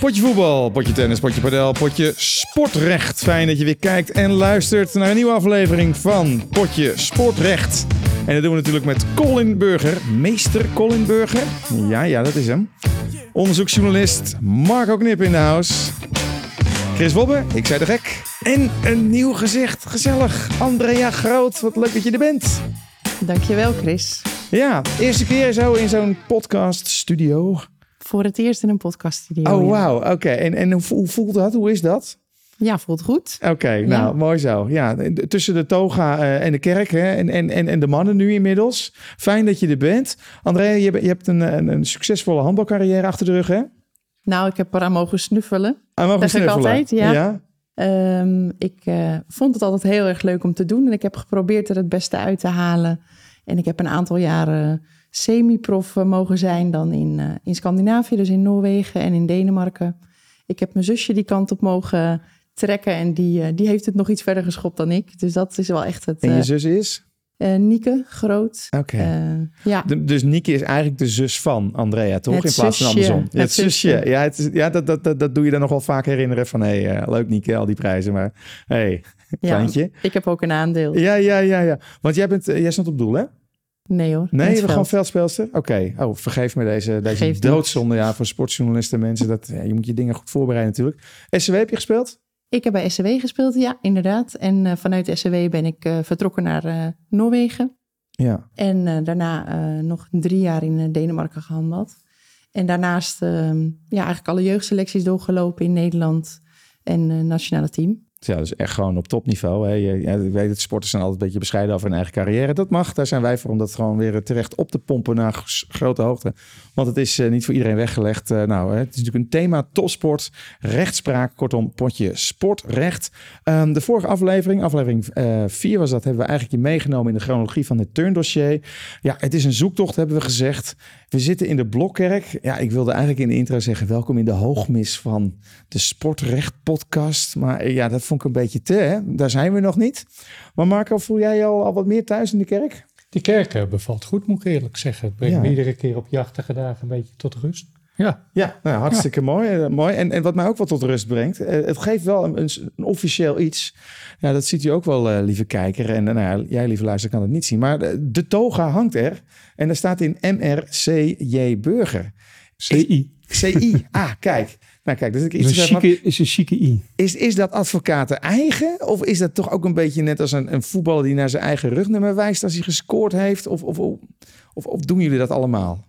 Potje voetbal, potje tennis, potje padel, potje sportrecht. Fijn dat je weer kijkt en luistert naar een nieuwe aflevering van Potje Sportrecht. En dat doen we natuurlijk met Colin Burger, meester Colin Burger. Ja, ja, dat is hem. Onderzoeksjournalist Marco Knip in de house. Chris Wobbe, ik zei de gek. En een nieuw gezicht, gezellig. Andrea Groot, wat leuk dat je er bent. Dankjewel, Chris. Ja, eerste keer zo in zo'n podcast studio. Voor het eerst in een podcaststudio. Oh, ja. wauw. Oké, en, en hoe, voelt dat? Hoe is dat? Ja, voelt goed. Oké, nou, mooi zo. Ja, tussen de toga eh, en de kerk hè, en, en, en, de mannen nu inmiddels. Fijn dat je er bent. André, je, je hebt een, een, een succesvolle handbalcarrière achter de rug, hè? Nou, ik heb eraan mogen snuffelen. Mogen Dat zeg ik snuffelen. altijd, ja. ja. Ehm, ik eh, vond het altijd heel erg leuk om te doen. En ik heb geprobeerd er het beste uit te halen. En ik heb een aantal jaren semi-prof eh, mogen zijn. Dan in, eh, in Scandinavië, dus in Noorwegen en in Denemarken. Ik heb mijn zusje die kant op mogen trekken. En die, eh, die heeft het nog iets verder geschopt dan ik. Dus dat is wel echt het... En je zus is? Nieke, groot. Oké. Ja. De- dus Niki is eigenlijk de zus van Andrea, toch? Het In plaats van andersom. Het zusje. Ja, het is, ja dat, dat, dat, dat doe je dan nog wel vaak herinneren van... hé, hey, leuk Niki, al die prijzen, maar hé, hey, Ja, kleintje. ik heb ook een aandeel. Ja, ja, ja, ja. Want jij, bent, jij stond op doel, hè? Nee hoor. Nee, bent gewoon veld. veldspeelster? Oké. Oh, vergeef me deze, deze doodzonde ja, voor sportjournalisten en mensen. Dat, ja, je moet je dingen goed voorbereiden natuurlijk. SCW heb je gespeeld? Ik heb bij SCW gespeeld, ja, inderdaad. En eh, vanuit SCW ben ik eh, vertrokken naar eh, Noorwegen. Ja. En daarna nog drie jaar in Denemarken gehandeld. En daarnaast ehm, ja, eigenlijk alle jeugdselecties doorgelopen in Nederland en nationale team. Ja, dus echt gewoon op topniveau. Hè. Je, ik weet het, sporters zijn altijd een beetje bescheiden over hun eigen carrière. Dat mag, daar zijn wij voor om dat gewoon weer terecht op te pompen naar grote hoogte. Want het is eh, niet voor iedereen weggelegd. Eh, nou, hè, het is natuurlijk een thema topsport, rechtspraak, kortom potje sportrecht. Ehm, de vorige aflevering, aflevering 4 was dat, hebben we eigenlijk je meegenomen in de chronologie van het turndossier. Ja, het is een zoektocht, hebben we gezegd. We zitten in de Blokkerk. Ja, ik wilde eigenlijk in de intro zeggen, welkom in de hoogmis van de Sportrecht podcast. Maar eh, ja, dat vond ik een beetje te, hè? Daar zijn we nog niet. Maar Marco, voel jij je al, al wat meer thuis in de kerk? Die kerk eh, bevalt goed, moet ik eerlijk zeggen. Het brengt Ja. me iedere keer op jachtige dagen een beetje tot rust. Ja, Ja, nou, hartstikke mooi. eh, mooi. En, en wat mij ook wel tot rust brengt, eh, het geeft wel een, een, officieel iets. Ja, dat ziet u ook wel, eh, lieve kijker. En nou ja, jij, lieve luister, kan het niet zien. Maar de, de toga hangt er. En er staat in MRCJ Burger. CI. CI. Ah, kijk. Nou, kijk, dus ik Is een, is een chique I. Is, is dat advocaten eigen? Of is dat toch ook een beetje net als een, een voetballer die naar zijn eigen rugnummer wijst als hij gescoord heeft? Of, of, of, of, of doen jullie dat allemaal?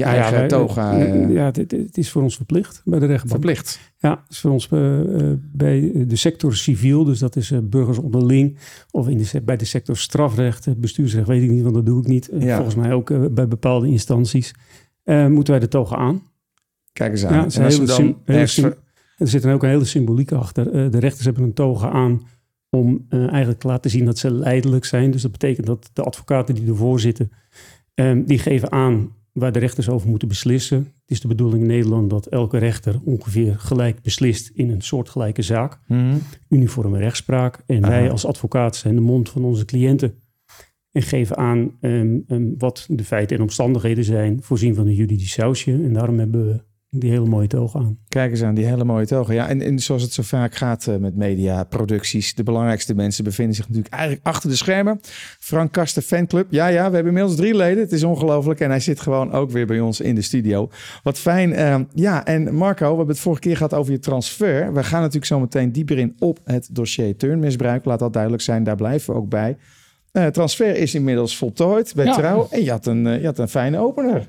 Je Nou ja, eigen wij- toga eh, ja, het, is voor ons verplicht bij de rechtbank. verplicht. Ja, het is voor ons eh, bij de sector civiel, dus dat is burgers onderling. Of in de, bij de sector strafrecht, bestuursrecht weet ik niet, want dat doe ik niet. Ja. Volgens mij ook bij bepaalde instanties. moeten wij de toga aan. Kijk eens aan. Ja, het is en als we heel dan Er zit dan ook een hele symboliek achter. De rechters hebben een toga aan om eigenlijk te laten zien dat ze leidelijk zijn. Dus dat betekent dat de advocaten die ervoor zitten, die geven aan waar de rechters over moeten beslissen. Het is de bedoeling in Nederland dat elke rechter ongeveer gelijk beslist in een soortgelijke zaak. Mhm. Uniforme rechtspraak. En Aha. wij als advocaat zijn de mond van onze cliënten. En geven aan ehm, ehm, wat de feiten en omstandigheden zijn, voorzien van een juridisch sausje. En daarom hebben we die hele mooie toga aan. Kijk eens aan, die hele mooie toga. Ja, en, en zoals het zo vaak gaat eh, met mediaproducties, de belangrijkste mensen bevinden zich natuurlijk eigenlijk achter de schermen. Frank Kasten Fanclub. Ja, ja, we hebben inmiddels drie leden. Het is ongelooflijk. En hij zit gewoon ook weer bij ons in de studio. Wat fijn. eh, ja, en Marco, we hebben het vorige keer gehad over je transfer. We gaan natuurlijk zo meteen dieper in op het dossier turnmisbruik. Laat dat duidelijk zijn, daar blijven we ook bij. Eh, transfer is inmiddels voltooid bij Ja. Trouw. En je had, een, je had een fijne opener.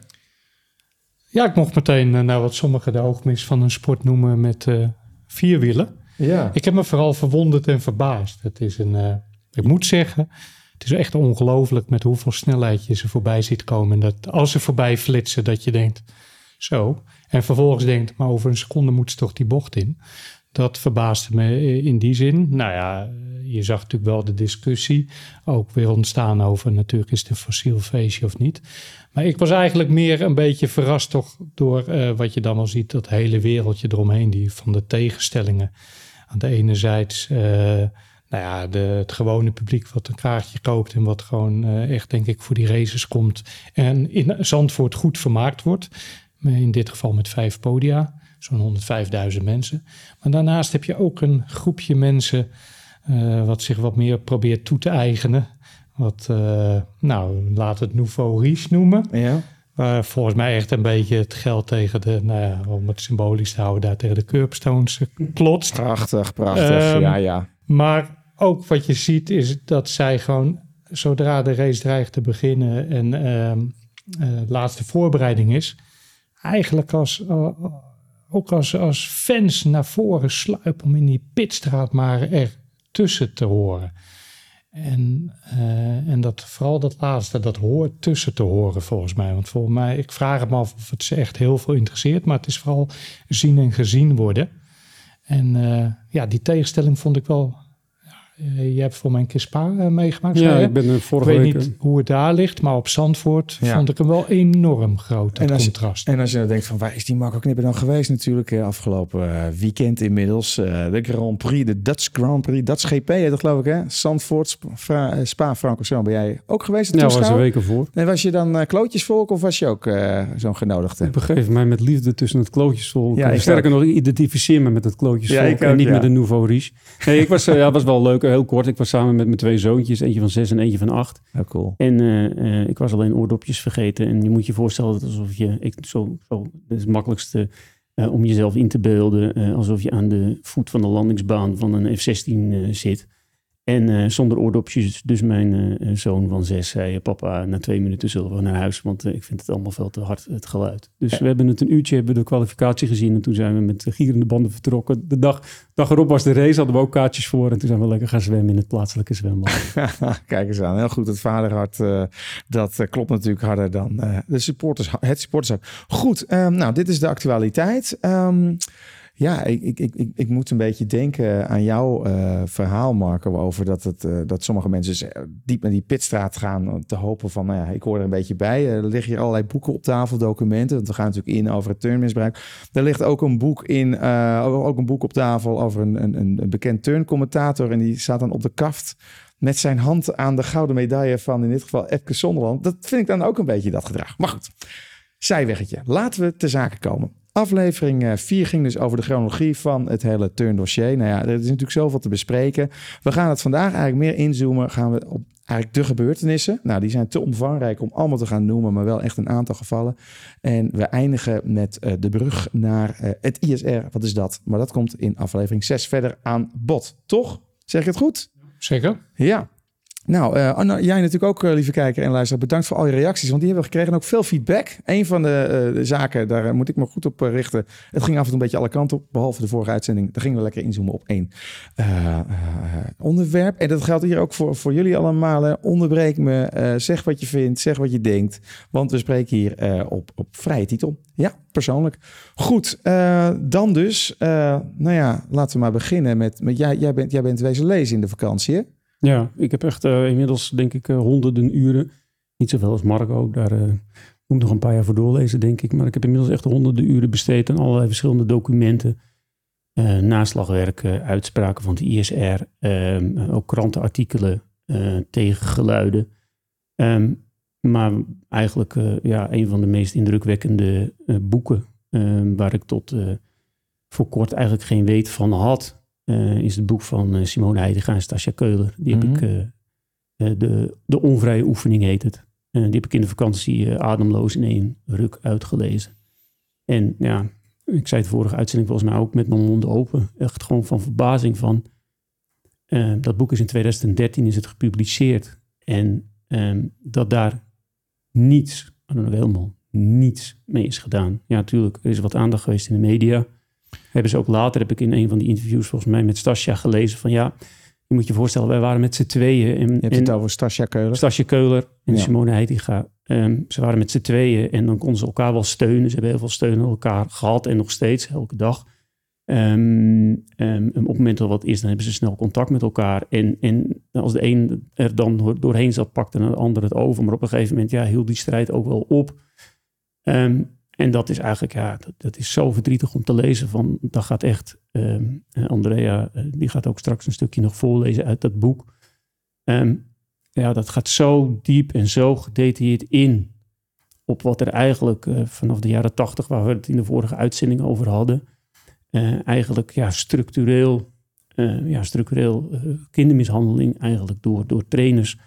Ja, ik mocht meteen, eh, nou wat sommigen de hoogmis van een sport noemen, met eh vierwielen. Ja. Ik heb me vooral verwonderd en verbaasd. Het is een, eh, ik moet zeggen, het is echt ongelooflijk met hoeveel snelheid je ze voorbij ziet komen. En dat als ze voorbij flitsen, dat je denkt, zo. En vervolgens denkt, maar over een seconde moet ze toch die bocht in. Dat verbaasde me in die zin. Nou ja, je zag natuurlijk wel de discussie ook weer ontstaan over natuurlijk is het een fossiel feestje of niet. Maar ik was eigenlijk meer een beetje verrast toch door eh, wat je dan wel ziet, dat hele wereldje eromheen, die van de tegenstellingen. Aan de ene zijde, eh, nou ja, de, het gewone publiek wat een kaartje koopt en wat gewoon eh, echt denk ik voor die races komt en in Zandvoort goed vermaakt wordt. In dit geval met vijf podia. Zo'n 105.000 mensen. Maar daarnaast heb je ook een groepje mensen uh, wat zich wat meer probeert toe te eigenen. Wat, uh, nou, laat het Nouveau Riche noemen. Ja. Waar volgens mij echt een beetje het geld tegen de, nou ja, om het symbolisch te houden, daar tegen de curbstones klotst. Prachtig, prachtig. Um, ja, ja. Maar ook wat je ziet is dat zij gewoon, zodra de race dreigt te beginnen en uh, laatste voorbereiding is, eigenlijk als, ook als, als fans naar voren sluipen om in die pitstraat maar er tussen te horen. En, uh, en dat, vooral dat laatste, dat hoort tussen te horen volgens mij. Want volgens mij, ik vraag het me af of het ze echt heel veel interesseert, maar het is vooral zien en gezien worden. En uh, ja, die tegenstelling vond ik wel je hebt voor mijn keer Spa uh, meegemaakt. Ja, ik ben er vorige ik weet week... niet hoe het daar ligt, maar op Zandvoort ja. vond ik hem wel enorm groot, dat en als contrast. Je, en als je dan denkt van waar is die Marco Knipper dan geweest natuurlijk uh, afgelopen weekend inmiddels. de Grand Prix, de Dutch Grand Prix, Dutch GP dat geloof ik hè. Zandvoort, Spa, Spa Francorchamps ben jij ook geweest? Ja, was een week ervoor. En was je dan klootjesvolk of was je ook zo'n genodigde? Ik begeef mij met liefde tussen het klootjesvolk. Ja, ik Sterker nog, ik identificeer me met het klootjesvolk ja, ik ook, en niet ja. met de Nouveau Riche. Nee, ik was, ja, was wel leuk, heel kort. Ik was samen met mijn twee zoontjes, eentje van zes en eentje van acht. Oh, cool. En uh, uh, ik was alleen oordopjes vergeten. En je moet je voorstellen dat alsof je, ik, zo, zo, dat is het makkelijkste uh, om jezelf in te beelden, alsof je aan de voet van de landingsbaan van een F-16 zit. En uh, zonder oordopjes, dus mijn uh, zoon van zes zei: Papa, na twee minuten zullen we naar huis, want uh, ik vind het allemaal veel te hard, het geluid. Dus ja. we hebben het een uurtje, hebben de kwalificatie gezien en toen zijn we met gierende banden vertrokken. De dag, dag erop was de race, hadden we ook kaartjes voor en toen zijn we lekker gaan zwemmen in het plaatselijke zwembad. Kijk eens aan, heel goed. Het vaderhart, dat klopt natuurlijk harder dan de supporters, het supportershart. Goed, um, nou, dit is de actualiteit. Um, ja, ik, ik, ik, ik moet een beetje denken aan jouw uh, verhaal, Marco, over dat, het, uh, dat sommige mensen diep naar die pitstraat gaan te hopen van, nou ja, ik hoor er een beetje bij. Er liggen hier allerlei boeken op tafel, documenten, want we gaan natuurlijk in over het turnmisbruik. Er ligt ook een boek in, uh, ook een boek op tafel over een, een, een bekend turncommentator en die staat dan op de kaft met zijn hand aan de gouden medaille van in dit geval Epke Zonderland. Dat vind ik dan ook een beetje dat gedrag. Maar goed, zijweggetje. Laten we te zaken komen. Aflevering 4 ging dus over de chronologie van het hele turndossier. Nou ja, er is natuurlijk zoveel te bespreken. We gaan het vandaag eigenlijk meer inzoomen. Gaan we op eigenlijk de gebeurtenissen. Nou, die zijn te omvangrijk om allemaal te gaan noemen, maar wel echt een aantal gevallen. En we eindigen met uh, de brug naar uh, het ISR. Wat is dat? Maar dat komt in aflevering 6 verder aan bod. Toch? Zeg ik het goed? Zeker. Ja. Nou, uh, Anna, jij natuurlijk ook, uh, lieve kijker en luisteraar, bedankt voor al je reacties. Want die hebben we gekregen en ook veel feedback. Een van de, de zaken, daar moet ik me goed op richten. Het ging af en toe een beetje alle kanten op, behalve de vorige uitzending. Daar gingen we lekker inzoomen op één onderwerp. En dat geldt hier ook voor, voor jullie allemaal. Onderbreek me, zeg wat je vindt, zeg wat je denkt. Want we spreken hier op, op vrije titel. Ja, persoonlijk. Goed, dan dus, nou ja, laten we maar beginnen met, met jij, jij, bent, jij bent wezen lezen in de vakantie, hè? Ja, ik heb echt uh, inmiddels denk ik uh, honderden uren. Niet zoveel als Marco, daar uh, moet ik nog een paar jaar voor doorlezen denk ik. Maar ik heb inmiddels echt honderden uren besteed aan allerlei verschillende documenten. naslagwerken, uitspraken van de ISR, ehm, ook krantenartikelen, tegengeluiden. Um, maar eigenlijk ja, een van de meest indrukwekkende boeken ehm, waar ik tot voor kort eigenlijk geen weet van had. Uh, is het boek van uh, Simone Heidega en Stasia Keuler. Die heb mm -hmm. ik, uh, de, de onvrije oefening heet het. die heb ik in de vakantie ademloos in één ruk uitgelezen. En ja, ik zei het vorige uitzending volgens mij ook met mijn mond open. Echt gewoon van verbazing van... dat boek is in 2013 is het gepubliceerd. En um, dat daar niets, helemaal niets mee is gedaan. Ja, natuurlijk, er is wat aandacht geweest in de media hebben ze ook later, heb ik in een van die interviews volgens mij met Stasia gelezen van ja, je moet je voorstellen, wij waren met z'n tweeën. En, je hebt het over Stasia Keuler. Stasia Keuler en ja. Simone Heitinga. Um, ze waren met z'n tweeën en dan konden ze elkaar wel steunen. Ze hebben heel veel steun aan elkaar gehad en nog steeds, elke dag. Um, um, op het moment dat wat is, dan hebben ze snel contact met elkaar. En, en als de een er dan doorheen zat, pakte de ander het over. Maar op een gegeven moment ja, hield die strijd ook wel op. Um, en dat is eigenlijk, ja, dat, is zo verdrietig om te lezen. Van, dat gaat echt, um, Andrea, uh, die gaat ook straks een stukje nog voorlezen uit dat boek. Um, ja, dat gaat zo diep en zo gedetailleerd in op wat er eigenlijk uh, vanaf de jaren tachtig, waar we het in de vorige uitzending over hadden, eigenlijk ja, structureel, ja, structureel kindermishandeling eigenlijk door, door trainers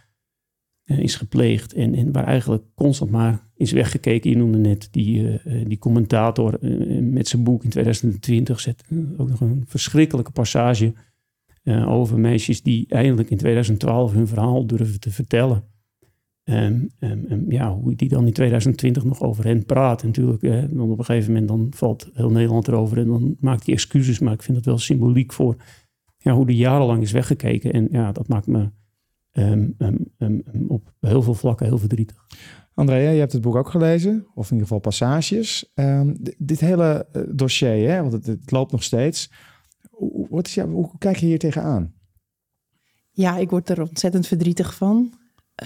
is gepleegd. En, en waar eigenlijk constant maar is weggekeken. Je noemde net die, die commentator met zijn boek in 2020 zet ook nog een verschrikkelijke passage over meisjes die eindelijk in 2012 hun verhaal durven te vertellen. Um, ja, hoe die dan in 2020 nog over hen praat. En natuurlijk, dan op een gegeven moment dan valt heel Nederland erover en dan maakt hij excuses. Maar ik vind het wel symboliek voor ja, hoe die jarenlang is weggekeken. En ja, dat maakt me op heel veel vlakken heel verdrietig. André, je hebt het boek ook gelezen, of in ieder geval passages. dit hele eh, dossier, hè, want het, het, loopt nog steeds. Hoe, wat is, hoe kijk je hier tegenaan? Ja, ik word er ontzettend verdrietig van.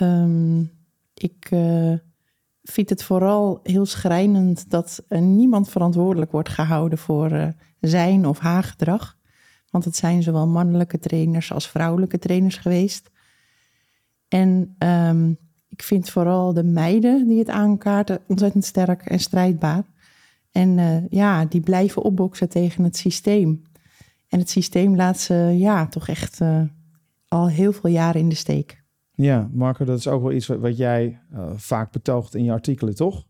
Um, ik uh, vind het vooral heel schrijnend dat uh, niemand verantwoordelijk wordt gehouden voor uh, zijn of haar gedrag. Want het zijn zowel mannelijke trainers als vrouwelijke trainers geweest. En um, ik vind vooral de meiden die het aankaarten ontzettend sterk en strijdbaar. En ja, die blijven opboksen tegen het systeem. En het systeem laat ze ja, toch echt al heel veel jaren in de steek. Ja, Marco, dat is ook wel iets wat, jij uh, vaak betoogt in je artikelen, toch?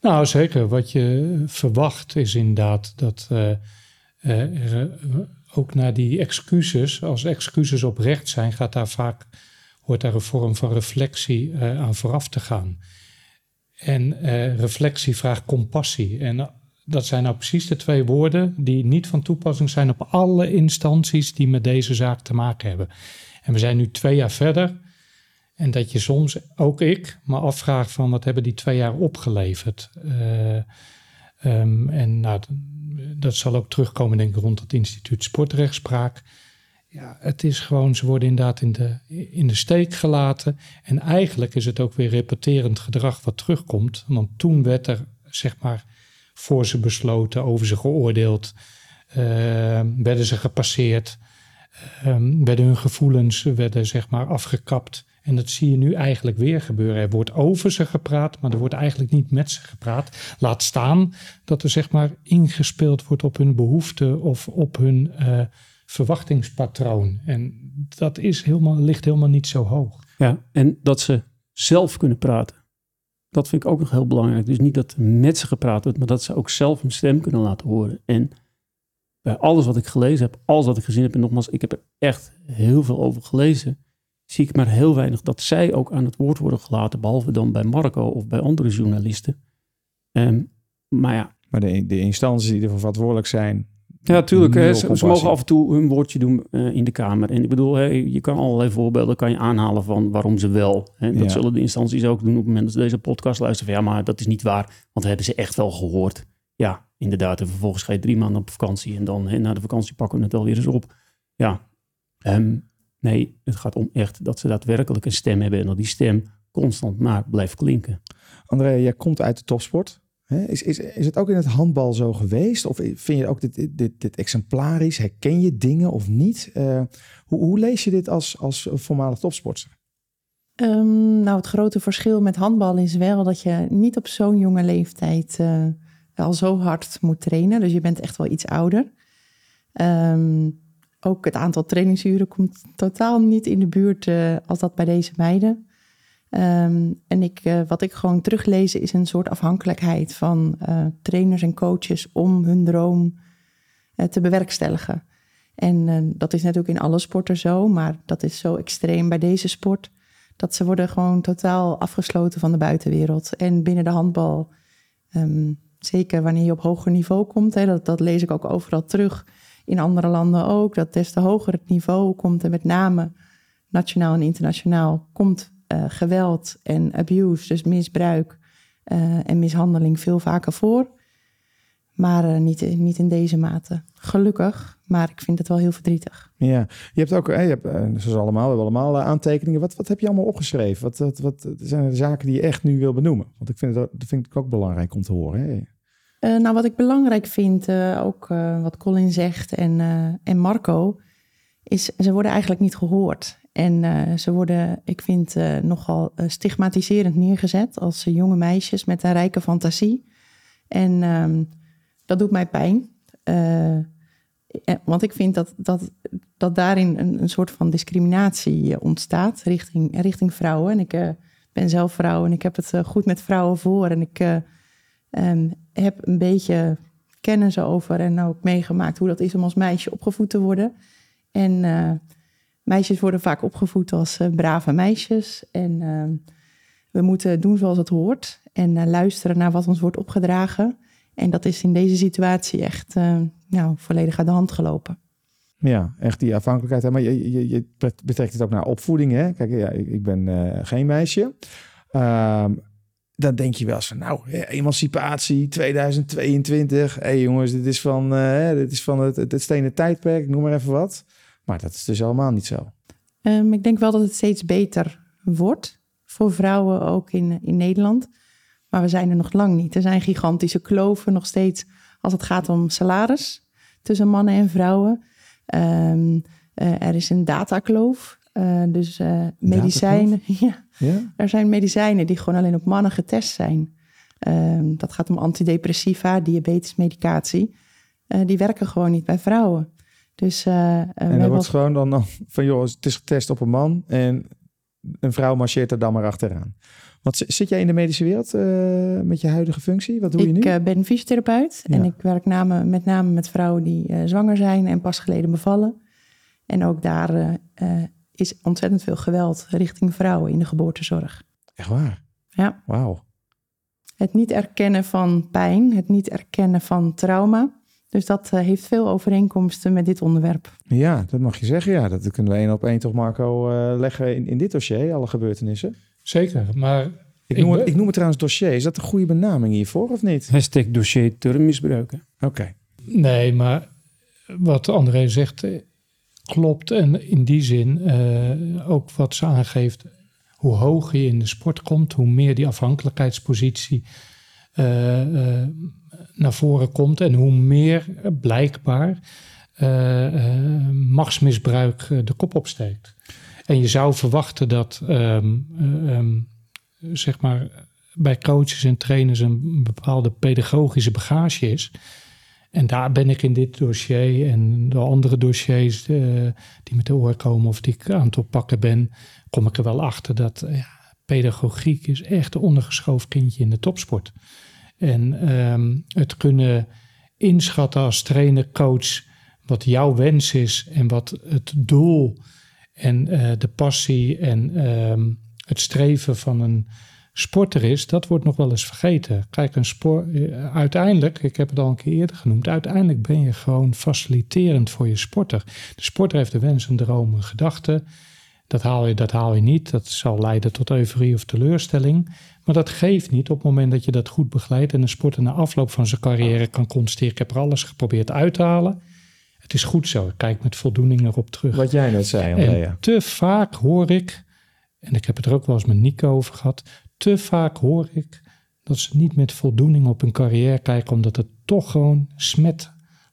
Nou, zeker. Wat je verwacht is inderdaad dat uh, uh, er ook naar die excuses, als excuses oprecht zijn, gaat daar vaak, hoort daar een vorm van reflectie aan vooraf te gaan. En reflectie vraagt compassie. En dat zijn nou precies de twee woorden die niet van toepassing zijn op alle instanties die met deze zaak te maken hebben. En we zijn nu twee jaar verder. En dat je soms, ook ik, me afvraagt van wat hebben die twee jaar opgeleverd. Um, en nou, dat zal ook terugkomen denk ik rond het instituut sportrechtspraak. Ja, het is gewoon, ze worden inderdaad in de, in de steek gelaten. En eigenlijk is het ook weer repeterend gedrag wat terugkomt. Want toen werd er, zeg maar, voor ze besloten, over ze geoordeeld, uh, werden ze gepasseerd, uh, werden hun gevoelens werden, zeg maar, afgekapt. En dat zie je nu eigenlijk weer gebeuren. Er wordt over ze gepraat, maar er wordt eigenlijk niet met ze gepraat. Laat staan dat er zeg maar ingespeeld wordt op hun behoeften of op hun uh, verwachtingspatroon. En dat is helemaal, ligt helemaal niet zo hoog. Ja, en dat ze zelf kunnen praten. Dat vind ik ook nog heel belangrijk. Dus niet dat met ze gepraat wordt, maar dat ze ook zelf hun stem kunnen laten horen. En bij alles wat ik gelezen heb, alles wat ik gezien heb, en nogmaals, ik heb er echt heel veel over gelezen zie ik maar heel weinig dat zij ook aan het woord worden gelaten, behalve dan bij Marco of bij andere journalisten. Um, maar ja. Maar de, de instanties die ervoor verantwoordelijk zijn. Ja, natuurlijk. Hè, ze, mogen af en toe hun woordje doen uh, in de Kamer. En ik bedoel, hè, je kan allerlei voorbeelden kan je aanhalen van waarom ze wel. Hè. Dat zullen de instanties ook doen op het moment dat ze deze podcast luisteren. Van, ja, maar dat is niet waar, want hebben ze echt wel gehoord. Ja, inderdaad. En vervolgens ga je drie maanden op vakantie en dan hè, na de vakantie pakken we het alweer eens op. Ja, um, Nee, het gaat om echt dat ze daadwerkelijk een stem hebben en dat die stem constant maar blijft klinken. André, jij komt uit de topsport. Is, is, is het ook in het handbal zo geweest? Of vind je ook dit, dit, dit exemplarisch? Herken je dingen of niet? Uh, hoe, hoe, lees je dit als, als voormalig topsporter? Um, nou, het grote verschil met handbal is wel dat je niet op zo'n jonge leeftijd uh, al zo hard moet trainen. Dus je bent echt wel iets ouder. Um, ook het aantal trainingsuren komt totaal niet in de buurt uh, als dat bij deze meiden. Um, en ik, uh, wat ik gewoon teruglees is een soort afhankelijkheid van uh, trainers en coaches om hun droom te bewerkstelligen. En dat is natuurlijk in alle sporten zo, maar dat is zo extreem bij deze sport. Dat ze worden gewoon totaal afgesloten van de buitenwereld. En binnen de handbal, um, zeker wanneer je op hoger niveau komt, hè, dat, dat lees ik ook overal terug in andere landen ook, dat des te hoger het niveau komt en met name nationaal en internationaal komt uh, geweld en abuse, dus misbruik uh, en mishandeling veel vaker voor. Maar uh, niet, niet in deze mate. Gelukkig, maar ik vind het wel heel verdrietig. Ja, je hebt ook, je hebt, zoals allemaal, we hebben allemaal aantekeningen. Wat, wat heb je allemaal opgeschreven? Wat, wat, wat zijn de zaken die je echt nu wil benoemen? Want ik vind het, dat vind ik ook belangrijk om te horen. Hè? Uh, nou, wat ik belangrijk vind, uh, ook uh, wat Colin zegt en, en Marco, is ze worden eigenlijk niet gehoord. En ze worden, ik vind, nogal stigmatiserend neergezet als jonge meisjes met een rijke fantasie. En um, dat doet mij pijn. eh, want ik vind dat, dat, dat daarin een, een soort van discriminatie eh, ontstaat richting, richting vrouwen. En ik eh, ben zelf vrouw en ik heb het goed met vrouwen voor. En ik ehm, heb een beetje kennis over en ook meegemaakt hoe dat is om als meisje opgevoed te worden. En meisjes worden vaak opgevoed als brave meisjes. En ehm, we moeten doen zoals het hoort en luisteren naar wat ons wordt opgedragen. En dat is in deze situatie echt nou, volledig uit de hand gelopen. Ja, echt die afhankelijkheid. Maar je, je, je betrekt het ook naar opvoeding. Hè? Kijk, ja, ik, ben geen meisje. Um, dan denk je wel eens van, nou, emancipatie 2022. Hé hey jongens, dit is van, dit is van het, het, stenen tijdperk, noem maar even wat. Maar dat is dus allemaal niet zo. Um, ik denk wel dat het steeds beter wordt voor vrouwen ook in, in Nederland. Maar we zijn er nog lang niet. Er zijn gigantische kloven nog steeds als het gaat om salaris tussen mannen en vrouwen. Um, uh, er is een datakloof. Uh, dus uh, medicijnen. ja. ja. Er zijn medicijnen die gewoon alleen op mannen getest zijn. Um, dat gaat om antidepressiva, diabetesmedicatie. die werken gewoon niet bij vrouwen. Dus, en dan wordt gewoon dan van, joh, het is getest op een man en een vrouw marcheert er dan maar achteraan. Want zit jij in de medische wereld uh, met je huidige functie? Wat doe ik, je nu? Ik uh, ben fysiotherapeut ja. en ik werk name, met name met vrouwen die uh, zwanger zijn en pas geleden bevallen. En ook daar is ontzettend veel geweld richting vrouwen in de geboortezorg. Echt waar? Ja. Wauw. Het niet erkennen van pijn, het niet erkennen van trauma. Dus dat heeft veel overeenkomsten met dit onderwerp. Ja, dat mag je zeggen. Ja, dat kunnen we één op één toch, Marco, leggen in, in dit dossier, alle gebeurtenissen. Zeker, maar... Ik noem, het, ik noem het trouwens dossier. Is dat een goede benaming hiervoor of niet? Hashtag dossier termmisbruiken. Oké. Nee, maar wat André zegt eh, klopt. En in die zin uh, ook wat ze aangeeft. Hoe hoger je in de sport komt, hoe meer die afhankelijkheidspositie uh, naar voren komt. En hoe meer blijkbaar machtsmisbruik de kop opsteekt. En je zou verwachten dat ehm, eh, ehm, zeg maar bij coaches en trainers een bepaalde pedagogische bagage is. En daar ben ik in dit dossier en de andere dossiers die met de oor komen of die ik aan het oppakken ben, kom ik er wel achter dat ja, pedagogiek is echt een ondergeschoven kindje in de topsport. En um, het kunnen inschatten als trainer, coach, wat jouw wens is en wat het doel en uh, de passie en uh, het streven van een sporter is, dat wordt nog wel eens vergeten. Kijk, een sport, uh, uiteindelijk, ik heb het al een keer eerder genoemd, uiteindelijk ben je gewoon faciliterend voor je sporter. De sporter heeft de wens, een droom, een gedachte. Dat haal, je, dat haal je niet. Dat zal leiden tot euforie of teleurstelling. Maar dat geeft niet op het moment dat je dat goed begeleidt en een sporter na afloop van zijn carrière kan constateren: ik heb er alles geprobeerd uit te halen. Het is goed zo. Ik kijk met voldoening erop terug. Wat jij net zei, Andrea. Te vaak hoor ik, en ik heb het er ook wel eens met Nico over gehad, te vaak hoor ik dat ze niet met voldoening op hun carrière kijken, omdat er toch gewoon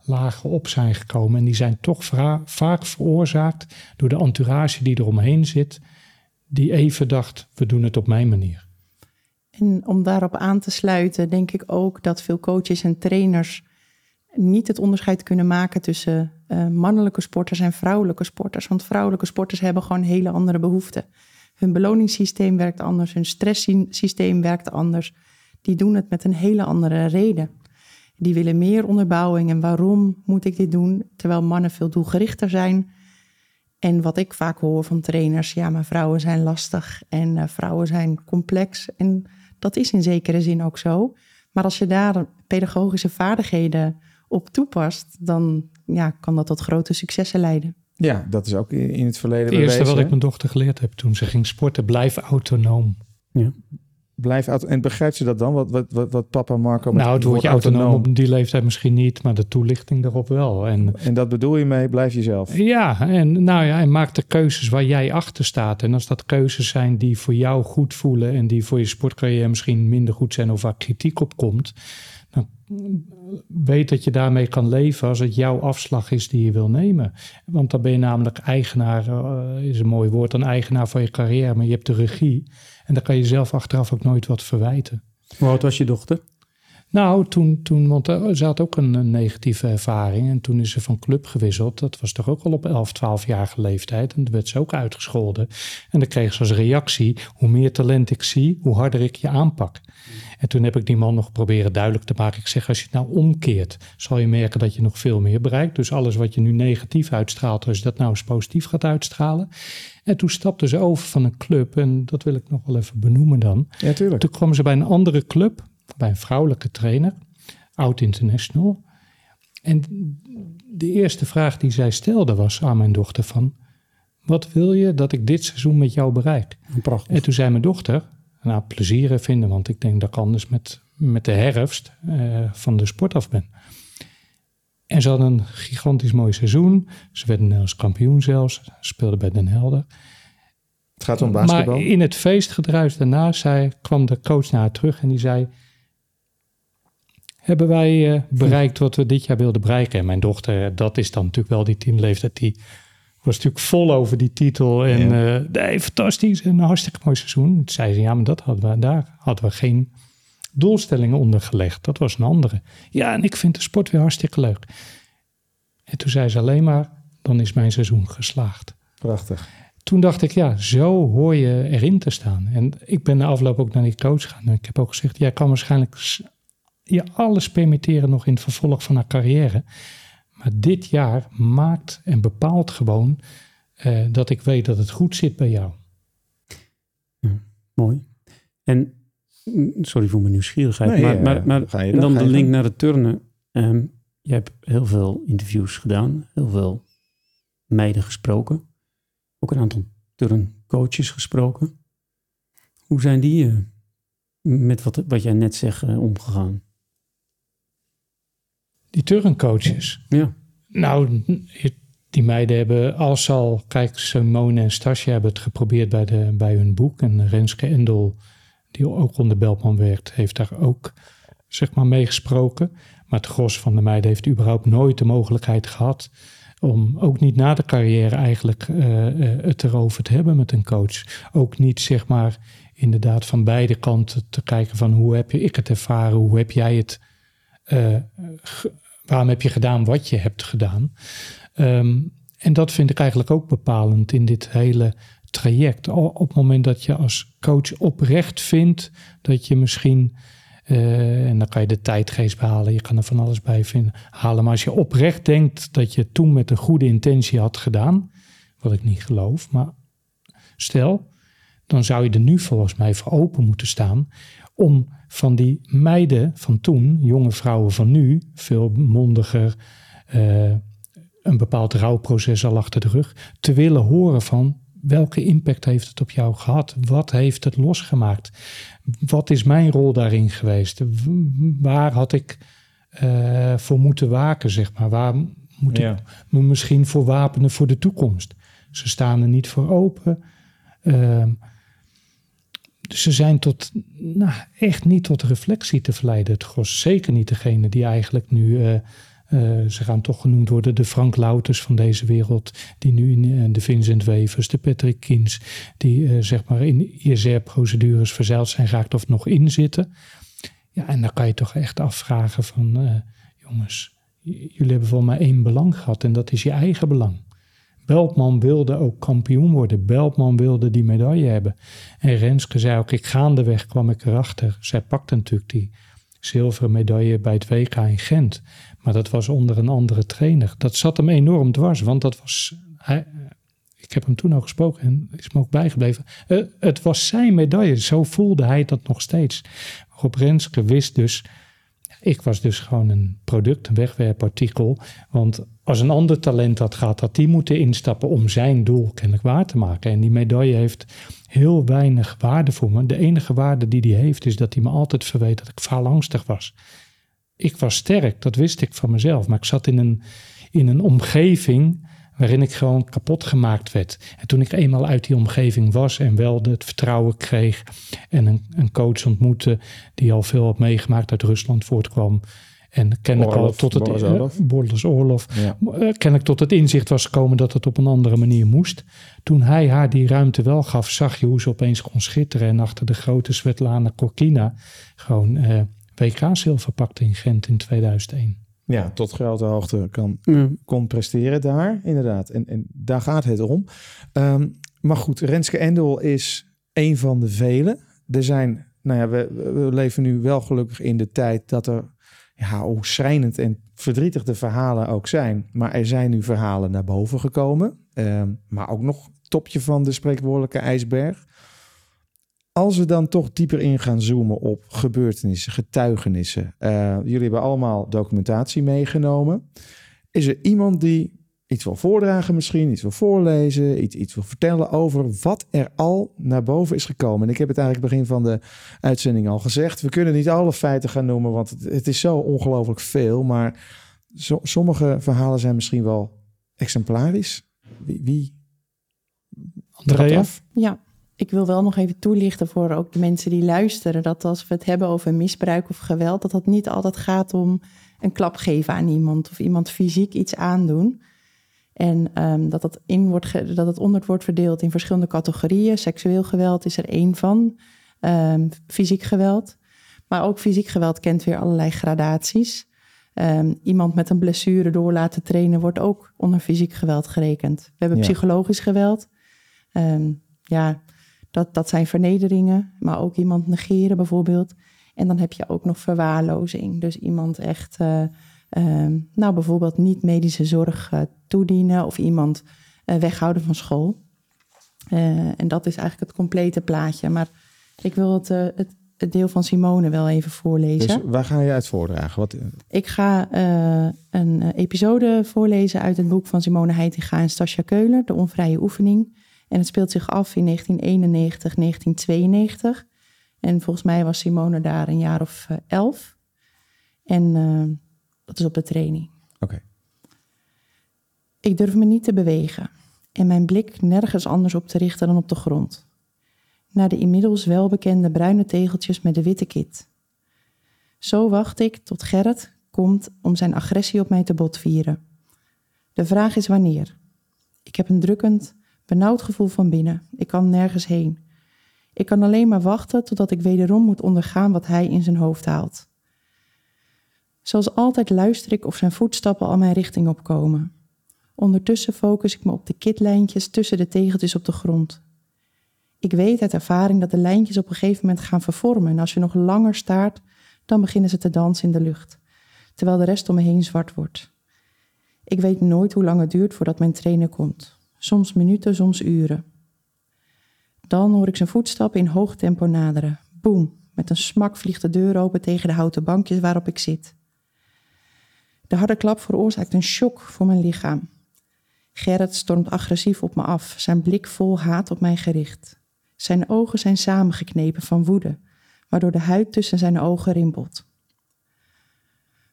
smetlagen op zijn gekomen. En die zijn toch vaak veroorzaakt door de entourage die eromheen zit, die even dacht, we doen het op mijn manier. En om daarop aan te sluiten, denk ik ook dat veel coaches en trainers niet het onderscheid kunnen maken tussen uh, mannelijke sporters en vrouwelijke sporters. Want vrouwelijke sporters hebben gewoon hele andere behoeften. Hun beloningssysteem werkt anders, hun stresssysteem werkt anders. Die doen het met een hele andere reden. Die willen meer onderbouwing en waarom moet ik dit doen? Terwijl mannen veel doelgerichter zijn. En wat ik vaak hoor van trainers, ja, maar vrouwen zijn lastig en uh, vrouwen zijn complex. En dat is in zekere zin ook zo. Maar als je daar pedagogische vaardigheden op toepast, dan ja, kan dat tot grote successen leiden. Ja, dat is ook in het verleden. Het eerste wat ik mijn dochter geleerd heb toen ze ging sporten, blijf autonoom. Ja. Blijf en begrijpt ze dat dan? Wat, wat, wat, wat papa Marco. Nou, het woordje autonoom, autonoom op die leeftijd misschien niet, maar de toelichting daarop wel. En, en dat bedoel je mee, blijf jezelf. Ja, en nou ja, en maak de keuzes waar jij achter staat. En als dat keuzes zijn die voor jou goed voelen en die voor je sportcarrière misschien minder goed zijn of waar kritiek op komt, dan weet dat je daarmee kan leven als het jouw afslag is die je wil nemen. Want dan ben je namelijk eigenaar, uh, is een mooi woord, een eigenaar van je carrière, maar je hebt de regie. En dan kan je zelf achteraf ook nooit wat verwijten. Hoe oud was je dochter? Nou, toen, toen want ze had ook een, een, negatieve ervaring. En toen is ze van club gewisseld. Dat was toch ook al op 11, 12-jarige leeftijd. En toen werd ze ook uitgescholden. En dan kreeg ze als reactie: hoe meer talent ik zie, hoe harder ik je aanpak. En toen heb ik die man nog proberen duidelijk te maken. Ik zeg: als je het nou omkeert, zal je merken dat je nog veel meer bereikt. Dus alles wat je nu negatief uitstraalt, als je dat nou eens positief gaat uitstralen. En toen stapte ze over van een club. En dat wil ik nog wel even benoemen dan. Ja, tuurlijk. Toen kwam ze bij een andere club bij een vrouwelijke trainer, oud international. En de eerste vraag die zij stelde was aan mijn dochter van... wat wil je dat ik dit seizoen met jou bereik? Prachtig. En toen zei mijn dochter, nou plezier vinden... want ik denk dat ik anders met, met de herfst uh, van de sport af ben. En ze hadden een gigantisch mooi seizoen. Ze werden Nederlands kampioen zelfs. Speelden bij Den Helder. Het gaat om basketbal. Maar in het feestgedruis daarna zei, kwam de coach naar haar terug en die zei hebben wij uh, bereikt wat we dit jaar wilden bereiken. En mijn dochter, dat is dan natuurlijk wel die teamleeftijd, die was natuurlijk vol over die titel. En ja. uh, nee, fantastisch en een hartstikke mooi seizoen. Toen zei ze, ja, maar dat hadden we, daar hadden we geen doelstellingen onder gelegd. Dat was een andere. Ja, en ik vind de sport weer hartstikke leuk. En toen zei ze alleen maar, dan is mijn seizoen geslaagd. Prachtig. Toen dacht ik, ja, zo hoor je erin te staan. En ik ben na afloop ook naar die coach gegaan. En ik heb ook gezegd, jij kan waarschijnlijk je alles permitteren nog in het vervolg van haar carrière. Maar dit jaar maakt en bepaalt gewoon uh, dat ik weet dat het goed zit bij jou. Ja, mooi. En sorry voor mijn nieuwsgierigheid, nee, maar, maar, maar dan, de link naar de turnen. Um, je hebt heel veel interviews gedaan, heel veel meiden gesproken, ook een aantal turncoaches gesproken. Hoe zijn die uh, met wat, wat jij net zegt omgegaan? Die turncoaches. Ja. Nou, die meiden hebben als al, kijk, Simone en Stasje hebben het geprobeerd bij, de, bij hun boek. En Renske Endel, die ook onder Beltman werkt, heeft daar ook zeg maar meegesproken. Maar het gros van de meiden heeft überhaupt nooit de mogelijkheid gehad om ook niet na de carrière eigenlijk uh, uh, het erover te hebben met een coach. Ook niet zeg maar inderdaad van beide kanten te kijken van hoe heb je ik het ervaren, hoe heb jij het uh, waarom heb je gedaan wat je hebt gedaan? Um, en dat vind ik eigenlijk ook bepalend in dit hele traject. Op het moment dat je als coach oprecht vindt dat je misschien, uh, en dan kan je de tijdgeest behalen, je kan er van alles bij vinden, halen. Maar als je oprecht denkt dat je toen met een goede intentie had gedaan, wat ik niet geloof, maar stel, dan zou je er nu volgens mij voor open moeten staan om van die meiden van toen, jonge vrouwen van nu, veel mondiger, uh, een bepaald rouwproces al achter de rug, te willen horen van welke impact heeft het op jou gehad? Wat heeft het losgemaakt? Wat is mijn rol daarin geweest? Waar had ik uh, voor moeten waken, zeg maar? Waar moet ja. ik me misschien voor wapenen voor de toekomst? Ze staan er niet voor open. Uh, ze zijn tot, nou, echt niet tot reflectie te verleiden. Het gros zeker niet degene die eigenlijk nu, uh, uh, ze gaan toch genoemd worden, de Frank Louters van deze wereld, die nu in uh, de Vincent Wevers, de Patrick Kiens, die zeg maar in ISR-procedures verzeild zijn geraakt of nog in zitten. Ja, en dan kan je toch echt afvragen van, jongens, jullie hebben voor mij één belang gehad en dat is je eigen belang. Beltman wilde ook kampioen worden. Beltman wilde die medaille hebben. En Renske zei ook, ik gaandeweg kwam ik erachter. Zij pakte natuurlijk die zilveren medaille bij het WK in Gent. Maar dat was onder een andere trainer. Dat zat hem enorm dwars, want dat was... Hij, ik heb hem toen al gesproken en is me ook bijgebleven. Uh, het was zijn medaille, zo voelde hij dat nog steeds. Rob Renske wist dus ik was dus gewoon een product, een wegwerpartikel. Want als een ander talent dat gaat, had die moeten instappen om zijn doel kennelijk waar te maken. En die medaille heeft heel weinig waarde voor me. De enige waarde die die heeft, is dat hij me altijd verweet dat ik faalangstig was. Ik was sterk, dat wist ik van mezelf. Maar ik zat in een, in een omgeving waarin ik gewoon kapot gemaakt werd. En toen ik eenmaal uit die omgeving was en wel het vertrouwen kreeg en een, een coach ontmoette die al veel had meegemaakt uit Rusland voortkwam. En ken ik al tot het ja. uh, ken ik tot het inzicht was gekomen dat het op een andere manier moest. Toen hij haar die ruimte wel gaf, zag je hoe ze opeens kon schitteren. En achter de grote Svetlana Korkina gewoon uh, WK-zilver pakte in Gent in 2001. Ja, tot grote hoogte kan, kon presteren daar, inderdaad. En, en daar gaat het om. Ehm, maar goed, Renske Endel is een van de velen. Er zijn, nou ja, we, we leven nu wel gelukkig in de tijd dat er, ja, hoe schrijnend en verdrietig de verhalen ook zijn. Maar er zijn nu verhalen naar boven gekomen. Ehm, maar ook nog topje van de spreekwoordelijke ijsberg. Als we dan toch dieper in gaan zoomen op gebeurtenissen, getuigenissen. eh, jullie hebben allemaal documentatie meegenomen. Is er iemand die iets wil voordragen misschien, iets wil voorlezen, iets, iets wil vertellen over wat er al naar boven is gekomen? En ik heb het eigenlijk begin van de uitzending al gezegd. We kunnen niet alle feiten gaan noemen, want het, het is zo ongelooflijk veel. Maar so- sommige verhalen zijn misschien wel exemplarisch. Wie, wie Andrea? Ja, ik wil wel nog even toelichten voor ook de mensen die luisteren. Dat als we het hebben over misbruik of geweld, dat dat niet altijd gaat om een klap geven aan iemand of iemand fysiek iets aandoen. En ehm, dat, dat, in wordt dat het onder wordt verdeeld in verschillende categorieën. Seksueel geweld is er één van. Ehm, fysiek geweld. Maar ook fysiek geweld kent weer allerlei gradaties. Ehm, iemand met een blessure door laten trainen wordt ook onder fysiek geweld gerekend. We hebben Ja. psychologisch geweld. Ja, dat, dat zijn vernederingen, maar ook iemand negeren bijvoorbeeld. En dan heb je ook nog verwaarlozing. Dus iemand echt, eh, ehm, nou bijvoorbeeld niet medische zorg eh, toedienen of iemand eh, weghouden van school. En dat is eigenlijk het complete plaatje. Maar ik wil het, het, het deel van Simone wel even voorlezen. Dus waar ga je uit voordragen? Wat, Ik ga een episode voorlezen uit het boek van Simone Heitinga en Stasja Keuler, De Onvrije Oefening. En het speelt zich af in 1991, 1992. En volgens mij was Simone daar een jaar of eh, elf. En eh, dat is op de training. Oké. Ik durf me niet te bewegen en mijn blik nergens anders op te richten dan op de grond. Naar de inmiddels welbekende bruine tegeltjes met de witte kit. Zo wacht ik tot Gerrit komt om zijn agressie op mij te botvieren. De vraag is wanneer. Ik heb een drukkend, benauwd gevoel van binnen. Ik kan nergens heen. Ik kan alleen maar wachten totdat ik wederom moet ondergaan wat hij in zijn hoofd haalt. Zoals altijd luister ik of zijn voetstappen al mijn richting opkomen. Ondertussen focus ik me op de kitlijntjes tussen de tegeltjes op de grond. Ik weet uit ervaring dat de lijntjes op een gegeven moment gaan vervormen en als je nog langer staart, dan beginnen ze te dansen in de lucht, terwijl de rest om me heen zwart wordt. Ik weet nooit hoe lang het duurt voordat mijn trainer komt. Soms minuten, soms uren. Dan hoor ik zijn voetstappen in hoog tempo naderen. Boem, met een smak vliegt de deur open tegen de houten bankjes waarop ik zit. De harde klap veroorzaakt een shock voor mijn lichaam. Gerrit stormt agressief op me af, zijn blik vol haat op mij gericht. Zijn ogen zijn samengeknepen van woede, waardoor de huid tussen zijn ogen rimpelt.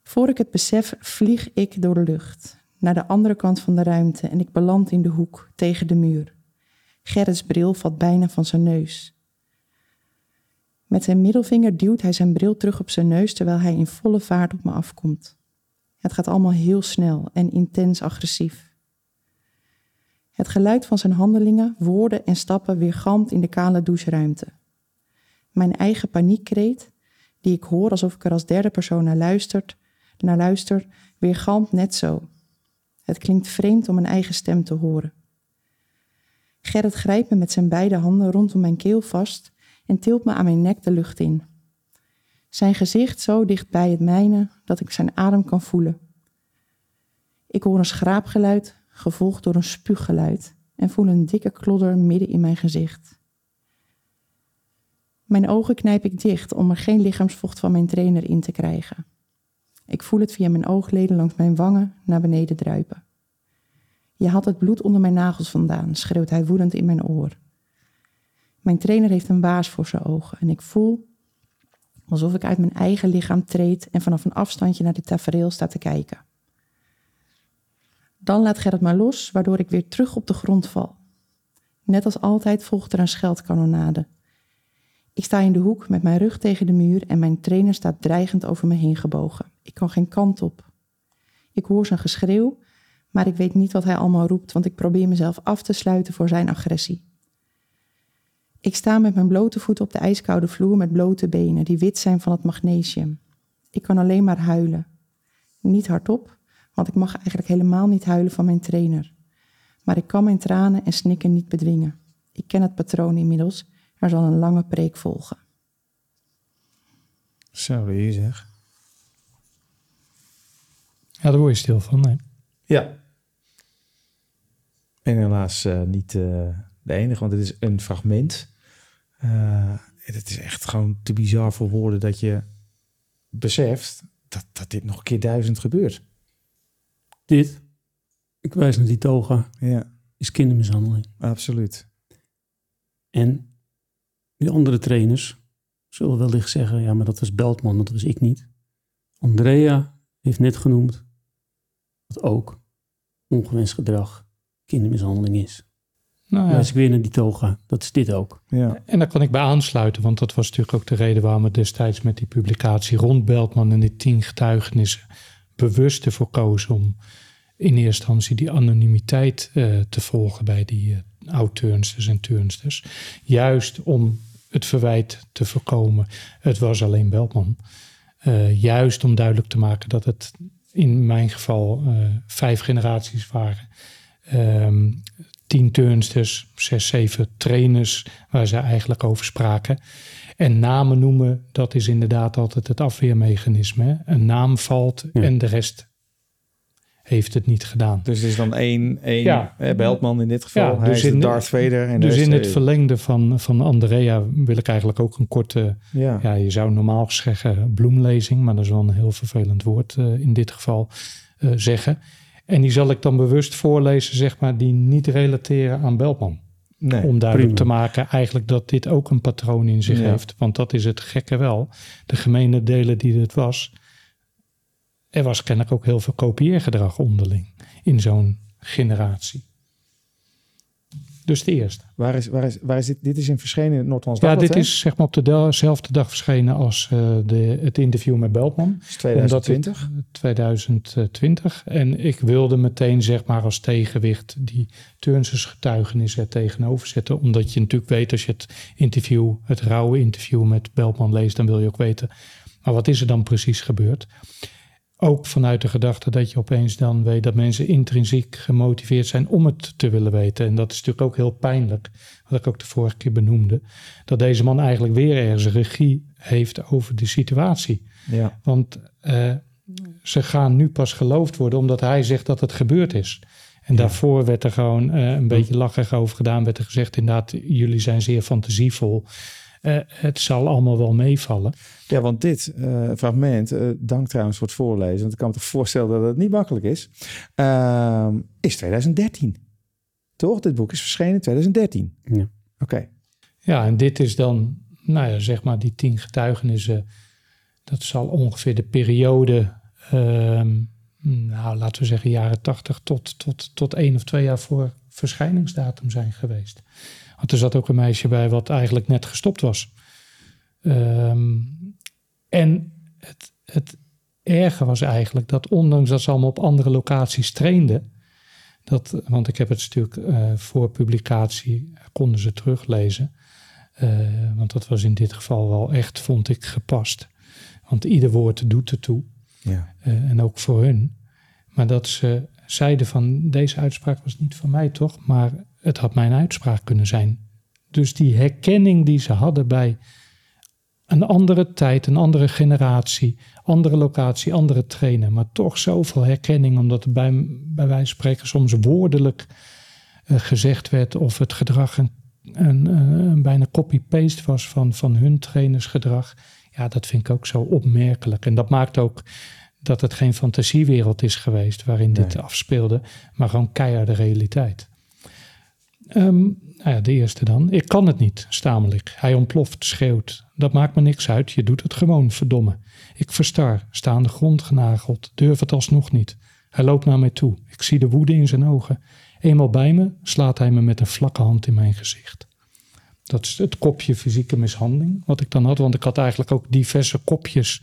Voor ik het besef, vlieg ik door de lucht, naar de andere kant van de ruimte en ik beland in de hoek, tegen de muur. Gerrits bril valt bijna van zijn neus. Met zijn middelvinger duwt hij zijn bril terug op zijn neus terwijl hij in volle vaart op me afkomt. Het gaat allemaal heel snel en intens agressief. Het geluid van zijn handelingen, woorden en stappen weergalmt in de kale doucheruimte. Mijn eigen paniekkreet, die ik hoor alsof ik er als derde persoon naar, luistert, naar luister, weergalmt net zo. Het klinkt vreemd om mijn eigen stem te horen. Gerrit grijpt me met zijn beide handen rondom mijn keel vast en tilt me aan mijn nek de lucht in. Zijn gezicht zo dicht bij het mijne dat ik zijn adem kan voelen. Ik hoor een schraapgeluid, gevolgd door een spuuggeluid, en voel een dikke klodder midden in mijn gezicht. Mijn ogen knijp ik dicht om er geen lichaamsvocht van mijn trainer in te krijgen. Ik voel het via mijn oogleden langs mijn wangen naar beneden druipen. Je haalt het bloed onder mijn nagels vandaan, schreeuwt hij woedend in mijn oor. Mijn trainer heeft een waas voor zijn ogen en ik voel alsof ik uit mijn eigen lichaam treed en vanaf een afstandje naar dit tafereel sta te kijken. Dan laat Gerrit me los, waardoor ik weer terug op de grond val. Net als altijd volgt er een scheldkanonade. Ik sta in de hoek met mijn rug tegen de muur en mijn trainer staat dreigend over me heen gebogen. Ik kan geen kant op. Ik hoor zijn geschreeuw, maar ik weet niet wat hij allemaal roept, want ik probeer mezelf af te sluiten voor zijn agressie. Ik sta met mijn blote voeten op de ijskoude vloer met blote benen die wit zijn van het magnesium. Ik kan alleen maar huilen. Niet hardop, want ik mag eigenlijk helemaal niet huilen van mijn trainer. Maar ik kan mijn tranen en snikken niet bedwingen. Ik ken het patroon inmiddels. Er zal een lange preek volgen. Zo, hier zeg. Ja, daar word je stil van. Nee. Ja. En helaas eh, niet eh, de enige, want het is een fragment. Eh, het is echt gewoon te bizar voor woorden dat je beseft dat, dat dit nog een keer duizend gebeurt. Dit, ik wijs naar die toga, Ja, is kindermishandeling. absoluut. En die andere trainers zullen wellicht zeggen, ja, maar dat was Beltman, dat was ik niet. Andrea heeft net genoemd dat ook ongewenst gedrag kindermishandeling is. Nou, ja. Wijs ik weer naar die toga, dat is dit ook. Ja, En daar kan ik bij aansluiten, want dat was natuurlijk ook de reden waarom we destijds met die publicatie rond Beltman en die tien getuigenissen bewust ervoor kozen om in eerste instantie die anonimiteit eh, te volgen bij die oud-turnsters en turnsters. Juist om het verwijt te voorkomen, het was alleen Beltman. Eh, juist om duidelijk te maken dat het in mijn geval eh, vijf generaties waren. Ehm, tien turnsters, zes, zeven trainers waar ze eigenlijk over spraken. En namen noemen, dat is inderdaad altijd het afweermechanisme. hè. Een naam valt Ja. en de rest heeft het niet gedaan. dus het is dan één, één Ja. eh, Beltman in dit geval. Ja, Hij dus is in- Darth Vader. En dus in het eh, verlengde van, van Andrea wil ik eigenlijk ook een korte, Ja, ja, je zou normaal zeggen bloemlezing, maar dat is wel een heel vervelend woord eh, in dit geval eh, zeggen. En die zal ik dan bewust voorlezen, zeg maar, die niet relateren aan Beltman. nee. om duidelijk prima. te maken eigenlijk dat dit ook een patroon in zich heeft. Want dat is het gekke wel. De gemene delen die het was. Er was kennelijk ook heel veel kopieergedrag onderling in zo'n generatie. Dus de eerste. Waar is, waar is, waar is dit? Dit is in verschenen in het Noord-Hollands Ja, Dagblad, dit hè? is zeg maar op dezelfde dag verschenen als eh, de, het interview met Beltman. Dat is 2020. Omdat het, 2020. En ik wilde meteen zeg maar als tegenwicht die Turnses getuigenis er tegenover zetten. Omdat je natuurlijk weet als je het interview, het rauwe interview met Beltman leest, dan wil je ook weten. Maar wat is er dan precies gebeurd? Ook vanuit de gedachte dat je opeens dan weet dat mensen intrinsiek gemotiveerd zijn om het te willen weten. En dat is natuurlijk ook heel pijnlijk, wat ik ook de vorige keer benoemde. Dat deze man eigenlijk weer ergens regie heeft over de situatie. Ja. Want eh, ze gaan nu pas geloofd worden omdat hij zegt dat het gebeurd is. En daarvoor werd er gewoon eh, een beetje lachig over gedaan. Werd er gezegd inderdaad, jullie zijn zeer fantasievol. Eh, het zal allemaal wel meevallen. ja, want dit eh, fragment, eh, dank trouwens voor het voorlezen, want ik kan me toch voorstellen dat het niet makkelijk is, Ehm, is 2013. Toch? Dit boek is verschenen in 2013. Ja. Oké. Ja, en dit is dan, nou ja, zeg maar die tien getuigenissen. Dat zal ongeveer de periode, ehm, nou laten we zeggen jaren tachtig tot, tot, tot één of twee jaar voor verschijningsdatum zijn geweest. Want er zat ook een meisje bij wat eigenlijk net gestopt was. Ehm, en het, het erge was eigenlijk dat ondanks dat ze allemaal op andere locaties trainden, dat, want ik heb het stuk eh, voor publicatie, konden ze teruglezen. Eh, want dat was in dit geval wel echt, vond ik, gepast. Want ieder woord doet ertoe. Ja. Eh, en ook voor hun. Maar dat ze zeiden van deze uitspraak was niet van mij toch, maar het had mijn uitspraak kunnen zijn. Dus die herkenning die ze hadden bij een andere tijd, een andere generatie, andere locatie, andere trainer, maar toch zoveel herkenning, omdat er bij, bij wijze van spreken soms woordelijk eh, gezegd werd of het gedrag een, een, eh, een bijna copy-paste was van, van hun trainersgedrag. Ja, dat vind ik ook zo opmerkelijk. En dat maakt ook dat het geen fantasiewereld is geweest waarin dit afspeelde, maar gewoon keiharde realiteit. Ehm, nou ja, de eerste dan. Ik kan het niet, stamel ik. Hij ontploft, schreeuwt. Dat maakt me niks uit, je doet het gewoon, verdomme. Ik verstar, sta aan de grond genageld, durf het alsnog niet. Hij loopt naar mij toe. Ik zie de woede in zijn ogen. Eenmaal bij me slaat hij me met een vlakke hand in mijn gezicht. Dat is het kopje fysieke mishandeling wat ik dan had. Want ik had eigenlijk ook diverse kopjes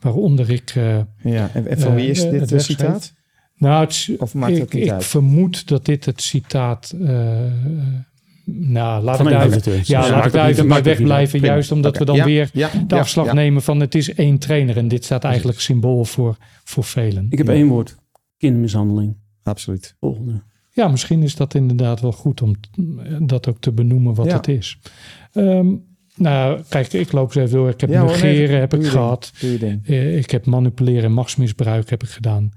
waaronder ik... eh, ja. En, van wie is Eh, dit het eh, wegschreef. citaat? Nou, het, is- Of maakt het ik, ook niet ik uit? vermoed dat dit het citaat eh, Nou, laat Van ik daar, ja, Ja, laat ik daar even bij wegblijven. Juist omdat we dan Ja, weer ja, de ja, afslag ja. nemen van het is één trainer. En dit staat eigenlijk symbool voor, voor velen. Ik heb Ja. één woord. Kindermishandeling. Absoluut. Volgende. Ja, misschien is dat inderdaad wel goed om dat ook te benoemen wat Ja. het is. Ehm, nou, kijk, ik loop eens even door. Ik heb Ja, hoor, nee, negeren heb ik gehad. Eh, ik heb manipuleren en machtsmisbruik heb ik gedaan.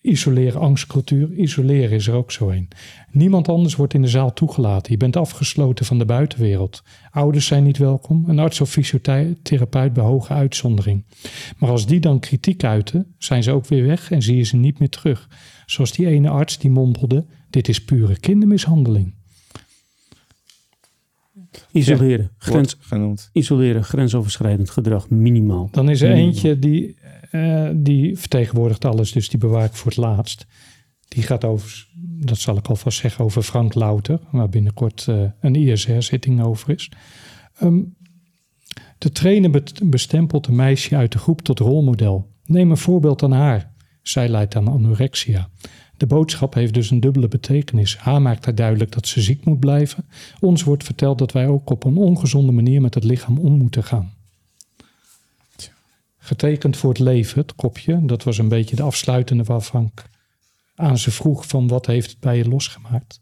Isoleren, angstcultuur. Isoleren is er ook zo een. Niemand anders wordt in de zaal toegelaten. Je bent afgesloten van de buitenwereld. Ouders zijn niet welkom. Een arts of fysiotherapeut bij hoge uitzondering. Maar als die dan kritiek uiten, zijn ze ook weer weg en zie je ze niet meer terug. Zoals die ene arts die mompelde: Dit is pure kindermishandeling. Isoleren. Grens, genoemd. isoleren. Grensoverschrijdend gedrag. Minimaal. Dan is er Minimaal. eentje die, eh, die vertegenwoordigt alles, dus die bewaar ik voor het laatst. Die gaat over, dat zal ik alvast zeggen, over Frank Louter, waar binnenkort eh, een ISR-zitting over is. Ehm, de trainer bestempelt een meisje uit de groep tot rolmodel. Neem een voorbeeld aan haar. Zij leidt aan anorexia. De boodschap heeft dus een dubbele betekenis. Haar maakt haar duidelijk dat ze ziek moet blijven. Ons wordt verteld dat wij ook op een ongezonde manier met het lichaam om moeten gaan. Getekend voor het leven, het kopje. Dat was een beetje de afsluitende waarvan ik aan ze vroeg van wat heeft het bij je losgemaakt.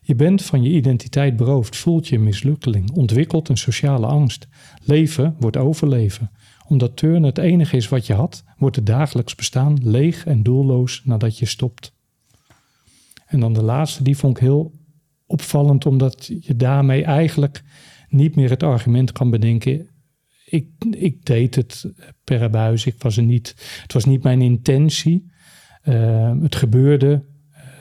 Je bent van je identiteit beroofd, voelt je een mislukkeling, ontwikkelt een sociale angst. Leven wordt overleven. Omdat turnen het enige is wat je had, wordt het dagelijks bestaan leeg en doelloos nadat je stopt. En dan de laatste, die vond ik heel opvallend, omdat je daarmee eigenlijk niet meer het argument kan bedenken. Ik, ik deed het per abuis, ik was er niet, het was niet mijn intentie. Uh, het gebeurde,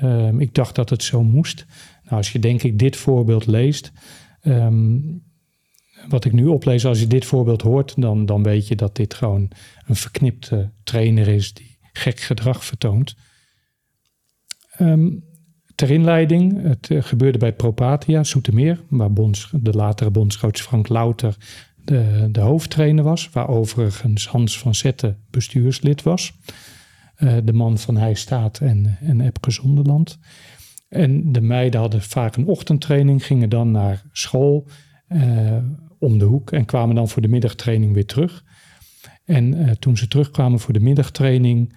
uh, ik dacht dat het zo moest. Nou, als je denk ik dit voorbeeld leest, um, wat ik nu oplees, als je dit voorbeeld hoort, dan, dan weet je dat dit gewoon een verknipte trainer is die gek gedrag vertoont. Ter inleiding, het uh, gebeurde bij Propatia, Soetermeer, waar de latere bondscoach Frank Louter de, de hoofdtrainer was, waar overigens Hans van Zetten bestuurslid was. Uh, de man van Hij Staat en, en Epke Zonderland. En de meiden hadden vaak een ochtendtraining, gingen dan naar school uh, om de hoek en kwamen dan voor de middagtraining weer terug. En uh, toen ze terugkwamen voor de middagtraining,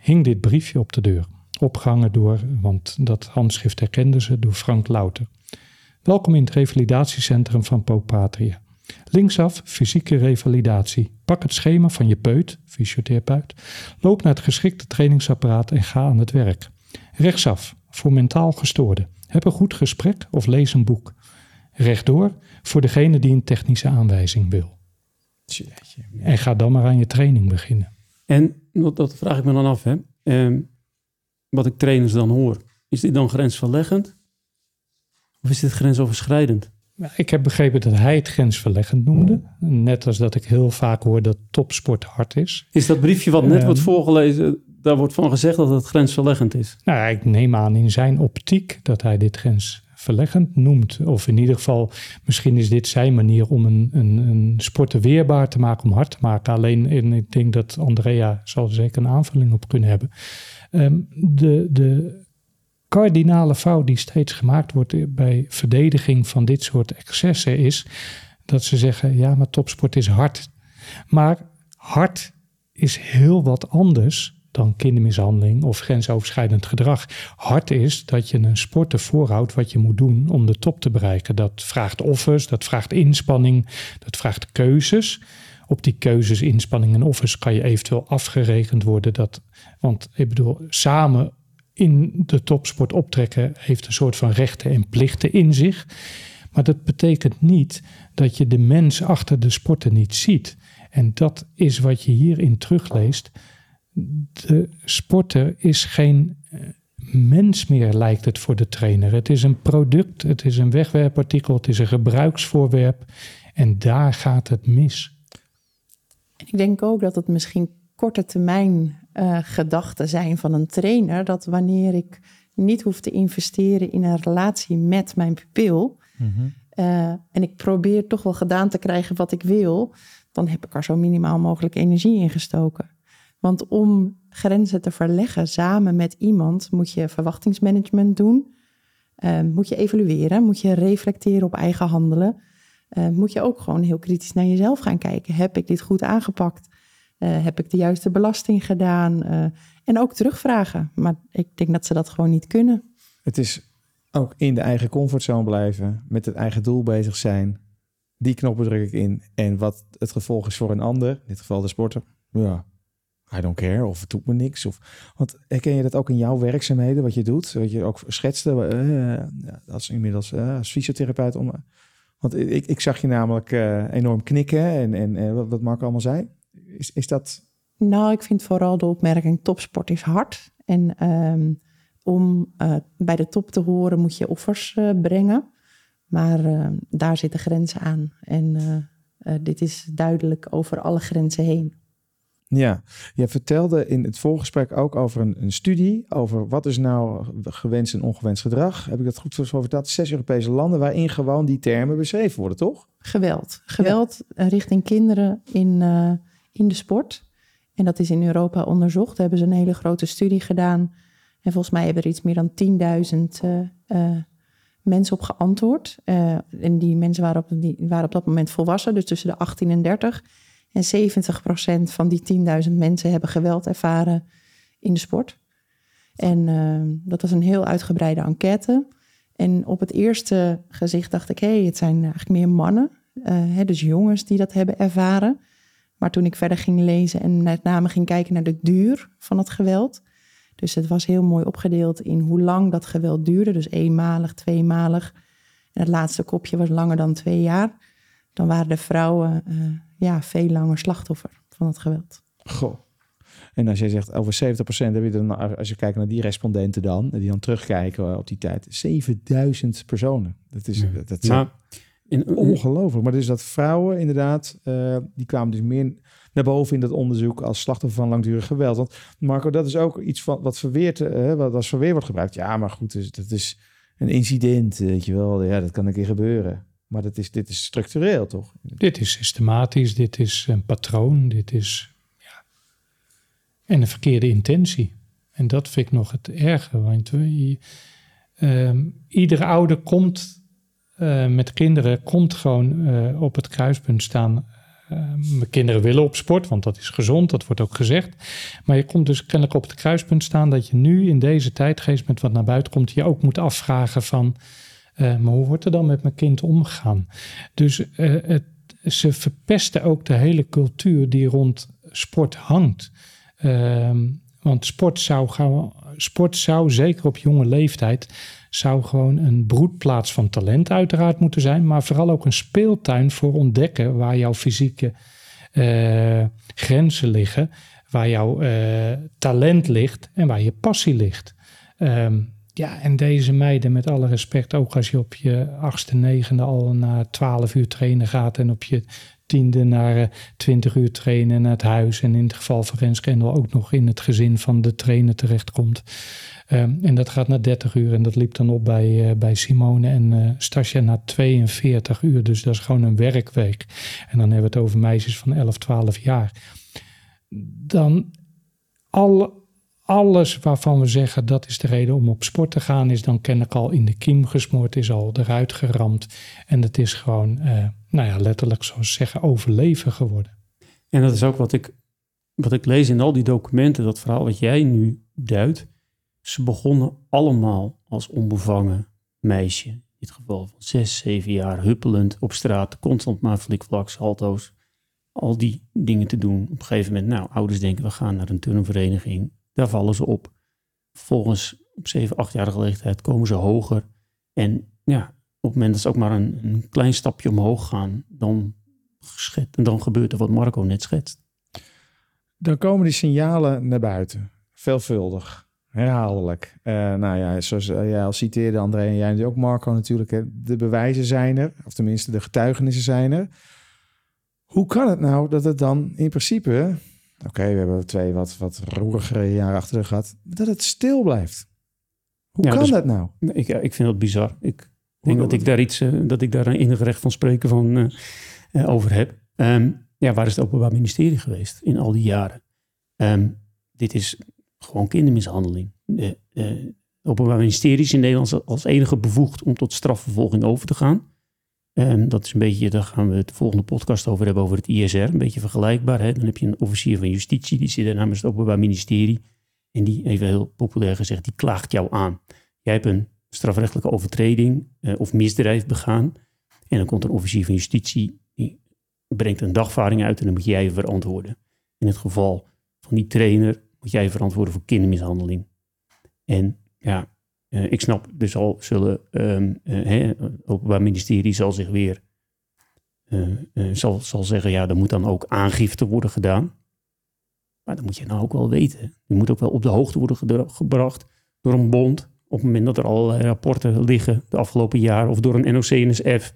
hing dit briefje op de deur. Opgehangen door, want dat handschrift herkenden ze, door Frank Louter. Welkom in het revalidatiecentrum van Popatria. Linksaf fysieke revalidatie. Pak het schema van je peut, fysiotherapeut. Loop naar het geschikte trainingsapparaat en ga aan het werk. Rechtsaf voor mentaal gestoorden. Heb een goed gesprek of lees een boek. Rechtdoor voor degene die een technische aanwijzing wil. En ga dan maar aan je training beginnen. En dat, dat vraag ik me dan af, hè. Um, wat ik trainers dan hoor. Is dit dan grensverleggend? Of is dit grensoverschrijdend? Ik heb begrepen dat hij het grensverleggend noemde. Net als dat ik heel vaak hoor dat topsport hard is. Is dat briefje wat net um, wordt voorgelezen, daar wordt van gezegd dat het grensverleggend is? Nou, ik neem aan in zijn optiek dat hij dit grensverleggend noemt. Of in ieder geval, misschien is dit zijn manier om een, een, een sporten weerbaar te maken, om hard te maken. Alleen, en ik denk dat Andrea zal er zeker een aanvulling op kunnen hebben. Um, de, de kardinale fout die steeds gemaakt wordt bij verdediging van dit soort excessen is dat ze zeggen: ja, maar topsport is hard. Maar hard is heel wat anders dan kindermishandeling of grensoverschrijdend gedrag. Hard is dat je een sporter voorhoudt wat je moet doen om de top te bereiken. Dat vraagt offers, dat vraagt inspanning, dat vraagt keuzes. Op die keuzes, inspanning en offers kan je eventueel afgerekend worden. Dat, want ik bedoel, samen in de topsport optrekken heeft een soort van rechten en plichten in zich. Maar dat betekent niet dat je de mens achter de sporten niet ziet. En dat is wat je hierin terugleest. De sporter is geen mens meer, lijkt het voor de trainer. Het is een product, het is een wegwerpartikel, het is een gebruiksvoorwerp. En daar gaat het mis. Ik denk ook dat het misschien korte termijn uh, gedachten zijn van een trainer. Dat wanneer ik niet hoef te investeren in een relatie met mijn pupil. Mm-hmm. Uh, en ik probeer toch wel gedaan te krijgen wat ik wil. Dan heb ik er zo minimaal mogelijk energie in gestoken. Want om grenzen te verleggen samen met iemand moet je verwachtingsmanagement doen. eh, moet je evalueren, moet je reflecteren op eigen handelen. Eh, moet je ook gewoon heel kritisch naar jezelf gaan kijken. Heb ik dit goed aangepakt? Eh, heb ik de juiste belasting gedaan? Eh, en ook terugvragen. Maar ik denk dat ze dat gewoon niet kunnen. Het is ook in de eigen comfortzone blijven, met het eigen doel bezig zijn. Die knoppen druk ik in. En wat het gevolg is voor een ander, in dit geval de sporter, ja, I don't care of het doet me niks. Of, want herken je dat ook in jouw werkzaamheden, wat je doet? Wat je ook schetste, uh, als inmiddels als fysiotherapeut. Om, want ik, ik zag je namelijk enorm knikken en, en, wat, Marco allemaal zei. Is, is dat... Nou, ik vind vooral de opmerking topsport is hard. En um, om uh, bij de top te horen moet je offers uh, brengen. Maar uh, daar zitten grenzen aan. En dit is duidelijk over alle grenzen heen. Ja, je vertelde in het voorgesprek ook over een, een, studie over wat is nou gewenst en ongewenst gedrag. Heb ik dat goed verteld? Zes Europese landen waarin gewoon die termen beschreven worden, toch? Geweld. Geweld ja. richting kinderen in, uh, in de sport. En dat is in Europa onderzocht. Daar hebben ze een hele grote studie gedaan. En volgens mij hebben er iets meer dan 10.000 uh, uh, mensen op geantwoord. Uh, en die mensen waren op, die waren op dat moment volwassen, dus tussen de 18 en 30. En 70% van die 10.000 mensen hebben geweld ervaren in de sport. En dat was een heel uitgebreide enquête. En op het eerste gezicht dacht ik, hé, hey, het zijn eigenlijk meer mannen. Hè, dus jongens die dat hebben ervaren. Maar toen ik verder ging lezen en met name ging kijken naar de duur van het geweld. Dus het was heel mooi opgedeeld in hoe lang dat geweld duurde. Dus eenmalig, tweemalig. En het laatste kopje was langer dan twee jaar. Dan waren de vrouwen uh, ja, veel langer slachtoffer van het geweld. Goh. En als jij zegt over 70% heb je dan, als je kijkt naar die respondenten dan, die dan terugkijken op die tijd, 7000 personen. Dat is, ja. dat in, ongelooflijk. Maar dus dat vrouwen inderdaad, uh, die kwamen dus meer naar boven in dat onderzoek als slachtoffer van langdurig geweld. Want Marco, dat is ook iets van, wat verweerd, uh, wat als verweer wordt gebruikt. Ja, maar goed, dus, dat is een incident, weet je wel. Ja, dat kan een keer gebeuren. Maar dat is, dit is structureel, toch? Dit is systematisch, dit is een patroon, dit is... Ja. En een verkeerde intentie. En dat vind ik nog het erge. Want we, uh, iedere ouder komt uh, met kinderen, komt gewoon uh, op het kruispunt staan. mijn kinderen willen op sport, want dat is gezond, dat wordt ook gezegd. Maar je komt dus kennelijk op het kruispunt staan dat je nu in deze tijdgeest met wat naar buiten komt, je ook moet afvragen van maar hoe wordt er dan met mijn kind omgegaan? Dus het, ze verpesten ook de hele cultuur die rond sport hangt. Uh, want sport zou, gaan, sport zou, zeker op jonge leeftijd, zou gewoon een broedplaats van talent uiteraard moeten zijn. Maar vooral ook een speeltuin voor ontdekken waar jouw fysieke uh, grenzen liggen. Waar jouw talent ligt en waar je passie ligt. Um, ja, en deze meiden, met alle respect, ook als je op je achtste, negende al naar twaalf uur trainen gaat en op je tiende naar twintig uur trainen naar het huis en in het geval van Rens Kendall ook nog in het gezin van de trainer terechtkomt. Um, en dat gaat naar 30 uur en dat liep dan op bij, uh, bij Simone en uh, Stasja naar 42 uur. Dus dat is gewoon een werkweek. En dan hebben we het over meisjes van 11, 12 jaar. Dan alle alles waarvan we zeggen dat is de reden om op sport te gaan, is dan kennelijk al in de kiem gesmoord, is al eruit geramd. En het is gewoon, uh, nou ja, letterlijk zoals zeggen, overleven geworden. En dat is ook wat ik, wat ik lees in al die documenten, dat verhaal wat jij nu duidt. Ze begonnen allemaal als onbevangen meisje. In dit geval van zes, zeven jaar, huppelend op straat, constant maar flikvlaks, salto's. Al die dingen te doen. Op een gegeven moment, nou, ouders denken, we gaan naar een turnvereniging daar vallen ze op. Vervolgens op 7, 8-jarige leeftijd komen ze hoger. En ja, op het moment dat ze ook maar een, een klein stapje omhoog gaan, dan, en dan gebeurt er wat Marco net schetst. Dan komen die signalen naar buiten, veelvuldig, herhaaldelijk. Uh, nou ja, zoals uh, jij al citeerde, André en jij ook, Marco natuurlijk. Hè, de bewijzen zijn er, of tenminste de getuigenissen zijn er. Hoe kan het nou dat het dan in principe Oké, we hebben twee wat, wat roerigere jaren achter de gehad. Dat het stil blijft. Hoe kan dus, dat nou? Ik, ik vind dat bizar. Ik denk dat ik daar iets, uh, dat ik daar een innig recht van spreken van uh, uh, over heb. Um, ja, waar is het Openbaar Ministerie geweest in al die jaren? Um, dit is gewoon kindermishandeling. Openbaar Ministerie is in Nederland als enige bevoegd om tot strafvervolging over te gaan. En dat is een beetje, daar gaan we het de volgende podcast over hebben, over het ISR. Een beetje vergelijkbaar. Hè? Dan heb je een officier van justitie, die zit er namens het Openbaar Ministerie. En die, even heel populair gezegd, die klaagt jou aan. Jij hebt een strafrechtelijke overtreding eh, of misdrijf begaan. En dan komt een officier van justitie, die brengt een dagvaarding uit en dan moet jij je verantwoorden. In het geval van die trainer moet jij je verantwoorden voor kindermishandeling. En ja, ik snap, dus al zullen um, uh, het Openbaar Ministerie zal zich weer uh, zal, zal zeggen, ja, er moet dan ook aangifte worden gedaan. Maar dat moet je nou ook wel weten. Je moet ook wel op de hoogte worden gebracht door een bond. Op het moment dat er allerlei rapporten liggen de afgelopen jaren. Of door een NOC-NSF.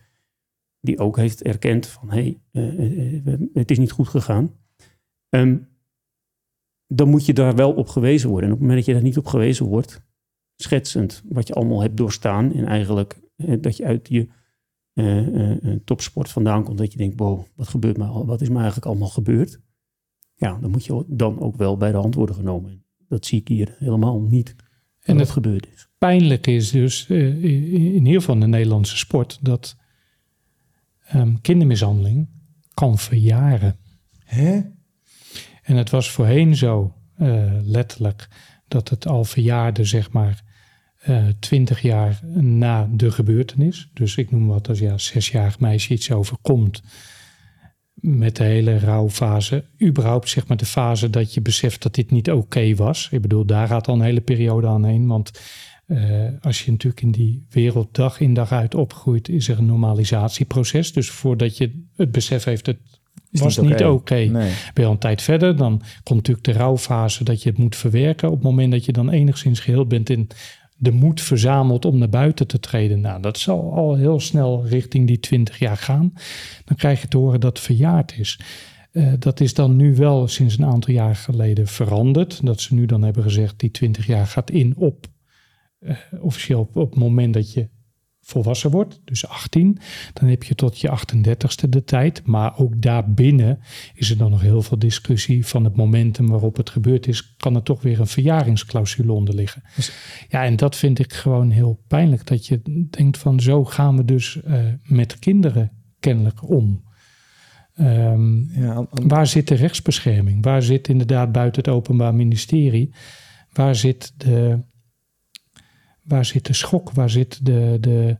Die ook heeft erkend van hé, hey, het is niet goed gegaan. Um, dan moet je daar wel op gewezen worden. En op het moment dat je daar niet op gewezen wordt, schetsend wat je allemaal hebt doorstaan. En eigenlijk dat je uit je uh, uh, topsport vandaan komt, dat je denkt, wow, wat gebeurt me, wat is me eigenlijk allemaal gebeurd? Ja, dan moet je dan ook wel bij de hand worden genomen. Dat zie ik hier helemaal niet. En het gebeurd is. Pijnlijk is dus uh, in ieder geval de Nederlandse sport dat um, kindermishandeling kan verjaren. Hè? En het was voorheen zo, letterlijk, dat het al verjaarde, zeg maar, eh, twintig jaar na de gebeurtenis. Dus ik noem wat als ja, zesjarig meisje iets overkomt. Met de hele rouwfase. Überhaupt zeg maar de fase dat je beseft dat dit niet oké was. Ik bedoel, daar gaat al een hele periode aan heen. Want uh, als je natuurlijk in die wereld dag in dag uit opgroeit, is er een normalisatieproces. Dus voordat je het besef heeft, het was niet oké. Okay. Ben je al een tijd verder, dan komt natuurlijk de rouwfase dat je het moet verwerken. Op het moment dat je dan enigszins geheel bent in de moed verzamelt om naar buiten te treden. Nou, dat zal al heel snel richting die 20 jaar gaan. Dan krijg je te horen dat het verjaard is. Uh, dat is dan nu wel sinds een aantal jaar geleden veranderd. Dat ze nu dan hebben gezegd, die 20 jaar gaat in op uh, officieel op het moment dat je volwassen wordt, dus 18, dan heb je tot je 38ste de tijd. Maar ook daarbinnen is er dan nog heel veel discussie van het momentum waarop het gebeurd is, kan er toch weer een verjaringsclausule onder liggen. Dus, ja, en dat vind ik gewoon heel pijnlijk, dat je denkt van zo gaan we dus uh, met kinderen kennelijk om. Um, ja, waar zit de rechtsbescherming? Waar zit inderdaad buiten het Openbaar Ministerie? Waar zit de waar zit de schok? Waar zit de. de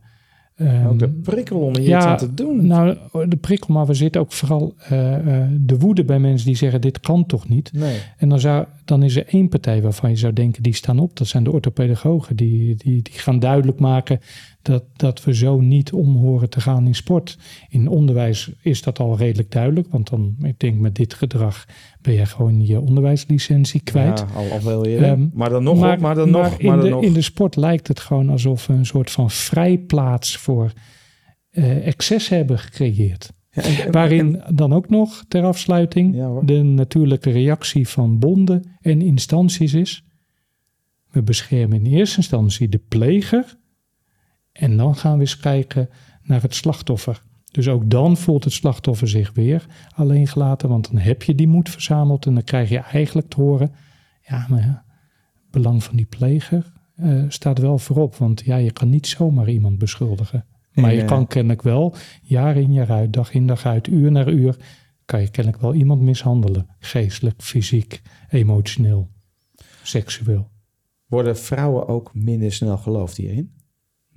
um, de prikkel om hier ja, te doen. Nou, de prikkel, maar we zitten ook vooral uh, uh, de woede bij mensen die zeggen: dit kan toch niet? Nee. En dan, zou, dan is er één partij waarvan je zou denken: die staan op. Dat zijn de orthopedagogen. Die, die, die gaan duidelijk maken dat, dat we zo niet om horen te gaan in sport. In onderwijs is dat al redelijk duidelijk, want dan, ik denk met dit gedrag ben je gewoon je onderwijslicentie kwijt. Ja, al, al wel eerder. Um, maar dan nog, maar, maar dan nog. Maar in, dan de, nog. in de sport lijkt het gewoon alsof we een soort van vrijplaats voor uh, excess hebben gecreëerd. Ja, en, en, Waarin en, dan ook nog ter afsluiting ja, de natuurlijke reactie van bonden en instanties is. We beschermen in eerste instantie de pleger en dan gaan we eens kijken naar het slachtoffer. Dus ook dan voelt het slachtoffer zich weer alleen gelaten, want dan heb je die moed verzameld en dan krijg je eigenlijk te horen, ja, maar ja, het belang van die pleger uh, staat wel voorop, want ja, je kan niet zomaar iemand beschuldigen. Maar je kan kennelijk wel, jaar in jaar uit, dag in dag uit, uur naar uur, kan je kennelijk wel iemand mishandelen. Geestelijk, fysiek, emotioneel, seksueel. Worden vrouwen ook minder snel geloofd hierin?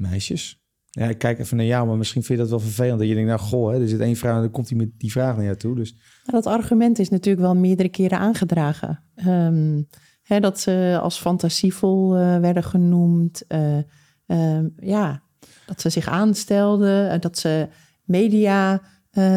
Meisjes. Ja, ik kijk even naar jou, maar misschien vind je dat wel vervelend. Dat je denkt, nou goh, hè, er zit één vraag en dan komt hij met die vraag naar jou toe. Dus. dat argument is natuurlijk wel meerdere keren aangedragen. Um, hè, dat ze als fantasievol uh, werden genoemd. Uh, uh, ja, dat ze zich aanstelden. dat ze media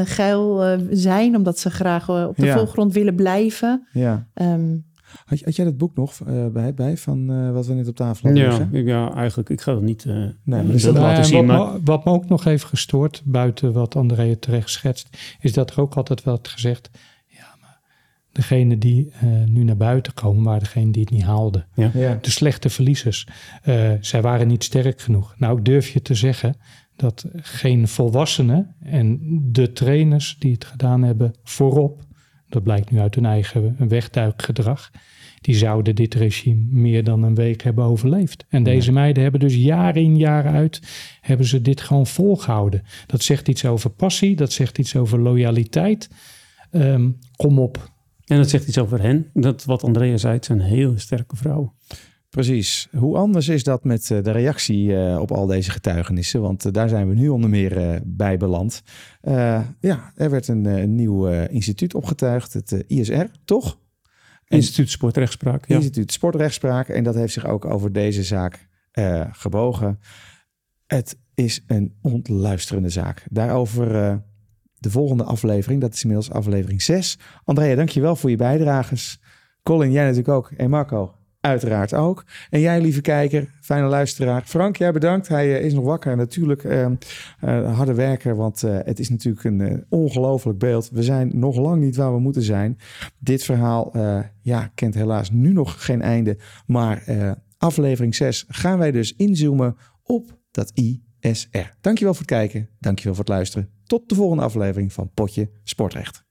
geil zijn, omdat ze graag op de ja. voorgrond willen blijven. Ja. Um, had, had, jij dat boek nog uh, bij, bij van uh, wat we net op tafel hadden ja, liggen? Ja, eigenlijk, ik ga het niet uh, nee, maar dat laten zien. Wat, maar... wat me ook nog heeft gestoord, buiten wat André terecht schetst, is dat er ook altijd werd gezegd, ja, maar degene die nu naar buiten komen, waren degene die het niet haalden. Ja. Ja. De slechte verliezers. zij waren niet sterk genoeg. Nou, durf je te zeggen dat geen volwassenen en de trainers die het gedaan hebben voorop dat blijkt nu uit hun eigen wegduikgedrag, die zouden dit regime meer dan een week hebben overleefd. En deze meiden hebben dus jaar in jaar uit, hebben ze dit gewoon volgehouden. Dat zegt iets over passie, dat zegt iets over loyaliteit. Ehm, kom op. En dat zegt iets over hen. Dat wat Andrea zei, het zijn hele sterke vrouwen. Precies. Hoe anders is dat met eh, de reactie eh, op al deze getuigenissen? Want eh, daar zijn we nu onder meer bij beland. ja, er werd een nieuw instituut opgetuigd, het ISR, toch? Instituut Sportrechtspraak. Ja. Instituut Sportrechtspraak. En dat heeft zich ook over deze zaak gebogen. Het is een ontluisterende zaak. Daarover de volgende aflevering. Dat is inmiddels aflevering 6. Andrea, dankjewel voor je bijdrages. Colin, jij natuurlijk ook. En Marco, uiteraard ook. En jij, lieve kijker, fijne luisteraar. Frank, jij bedankt. Hij eh, is nog wakker. Natuurlijk uh, harde werker, want het is natuurlijk een ongelooflijk beeld. We zijn nog lang niet waar we moeten zijn. Dit verhaal ja, kent helaas nu nog geen einde. Maar aflevering 6 gaan wij dus inzoomen op dat ISR. Dankjewel voor het kijken. Dankjewel voor het luisteren. Tot de volgende aflevering van Potje Sportrecht.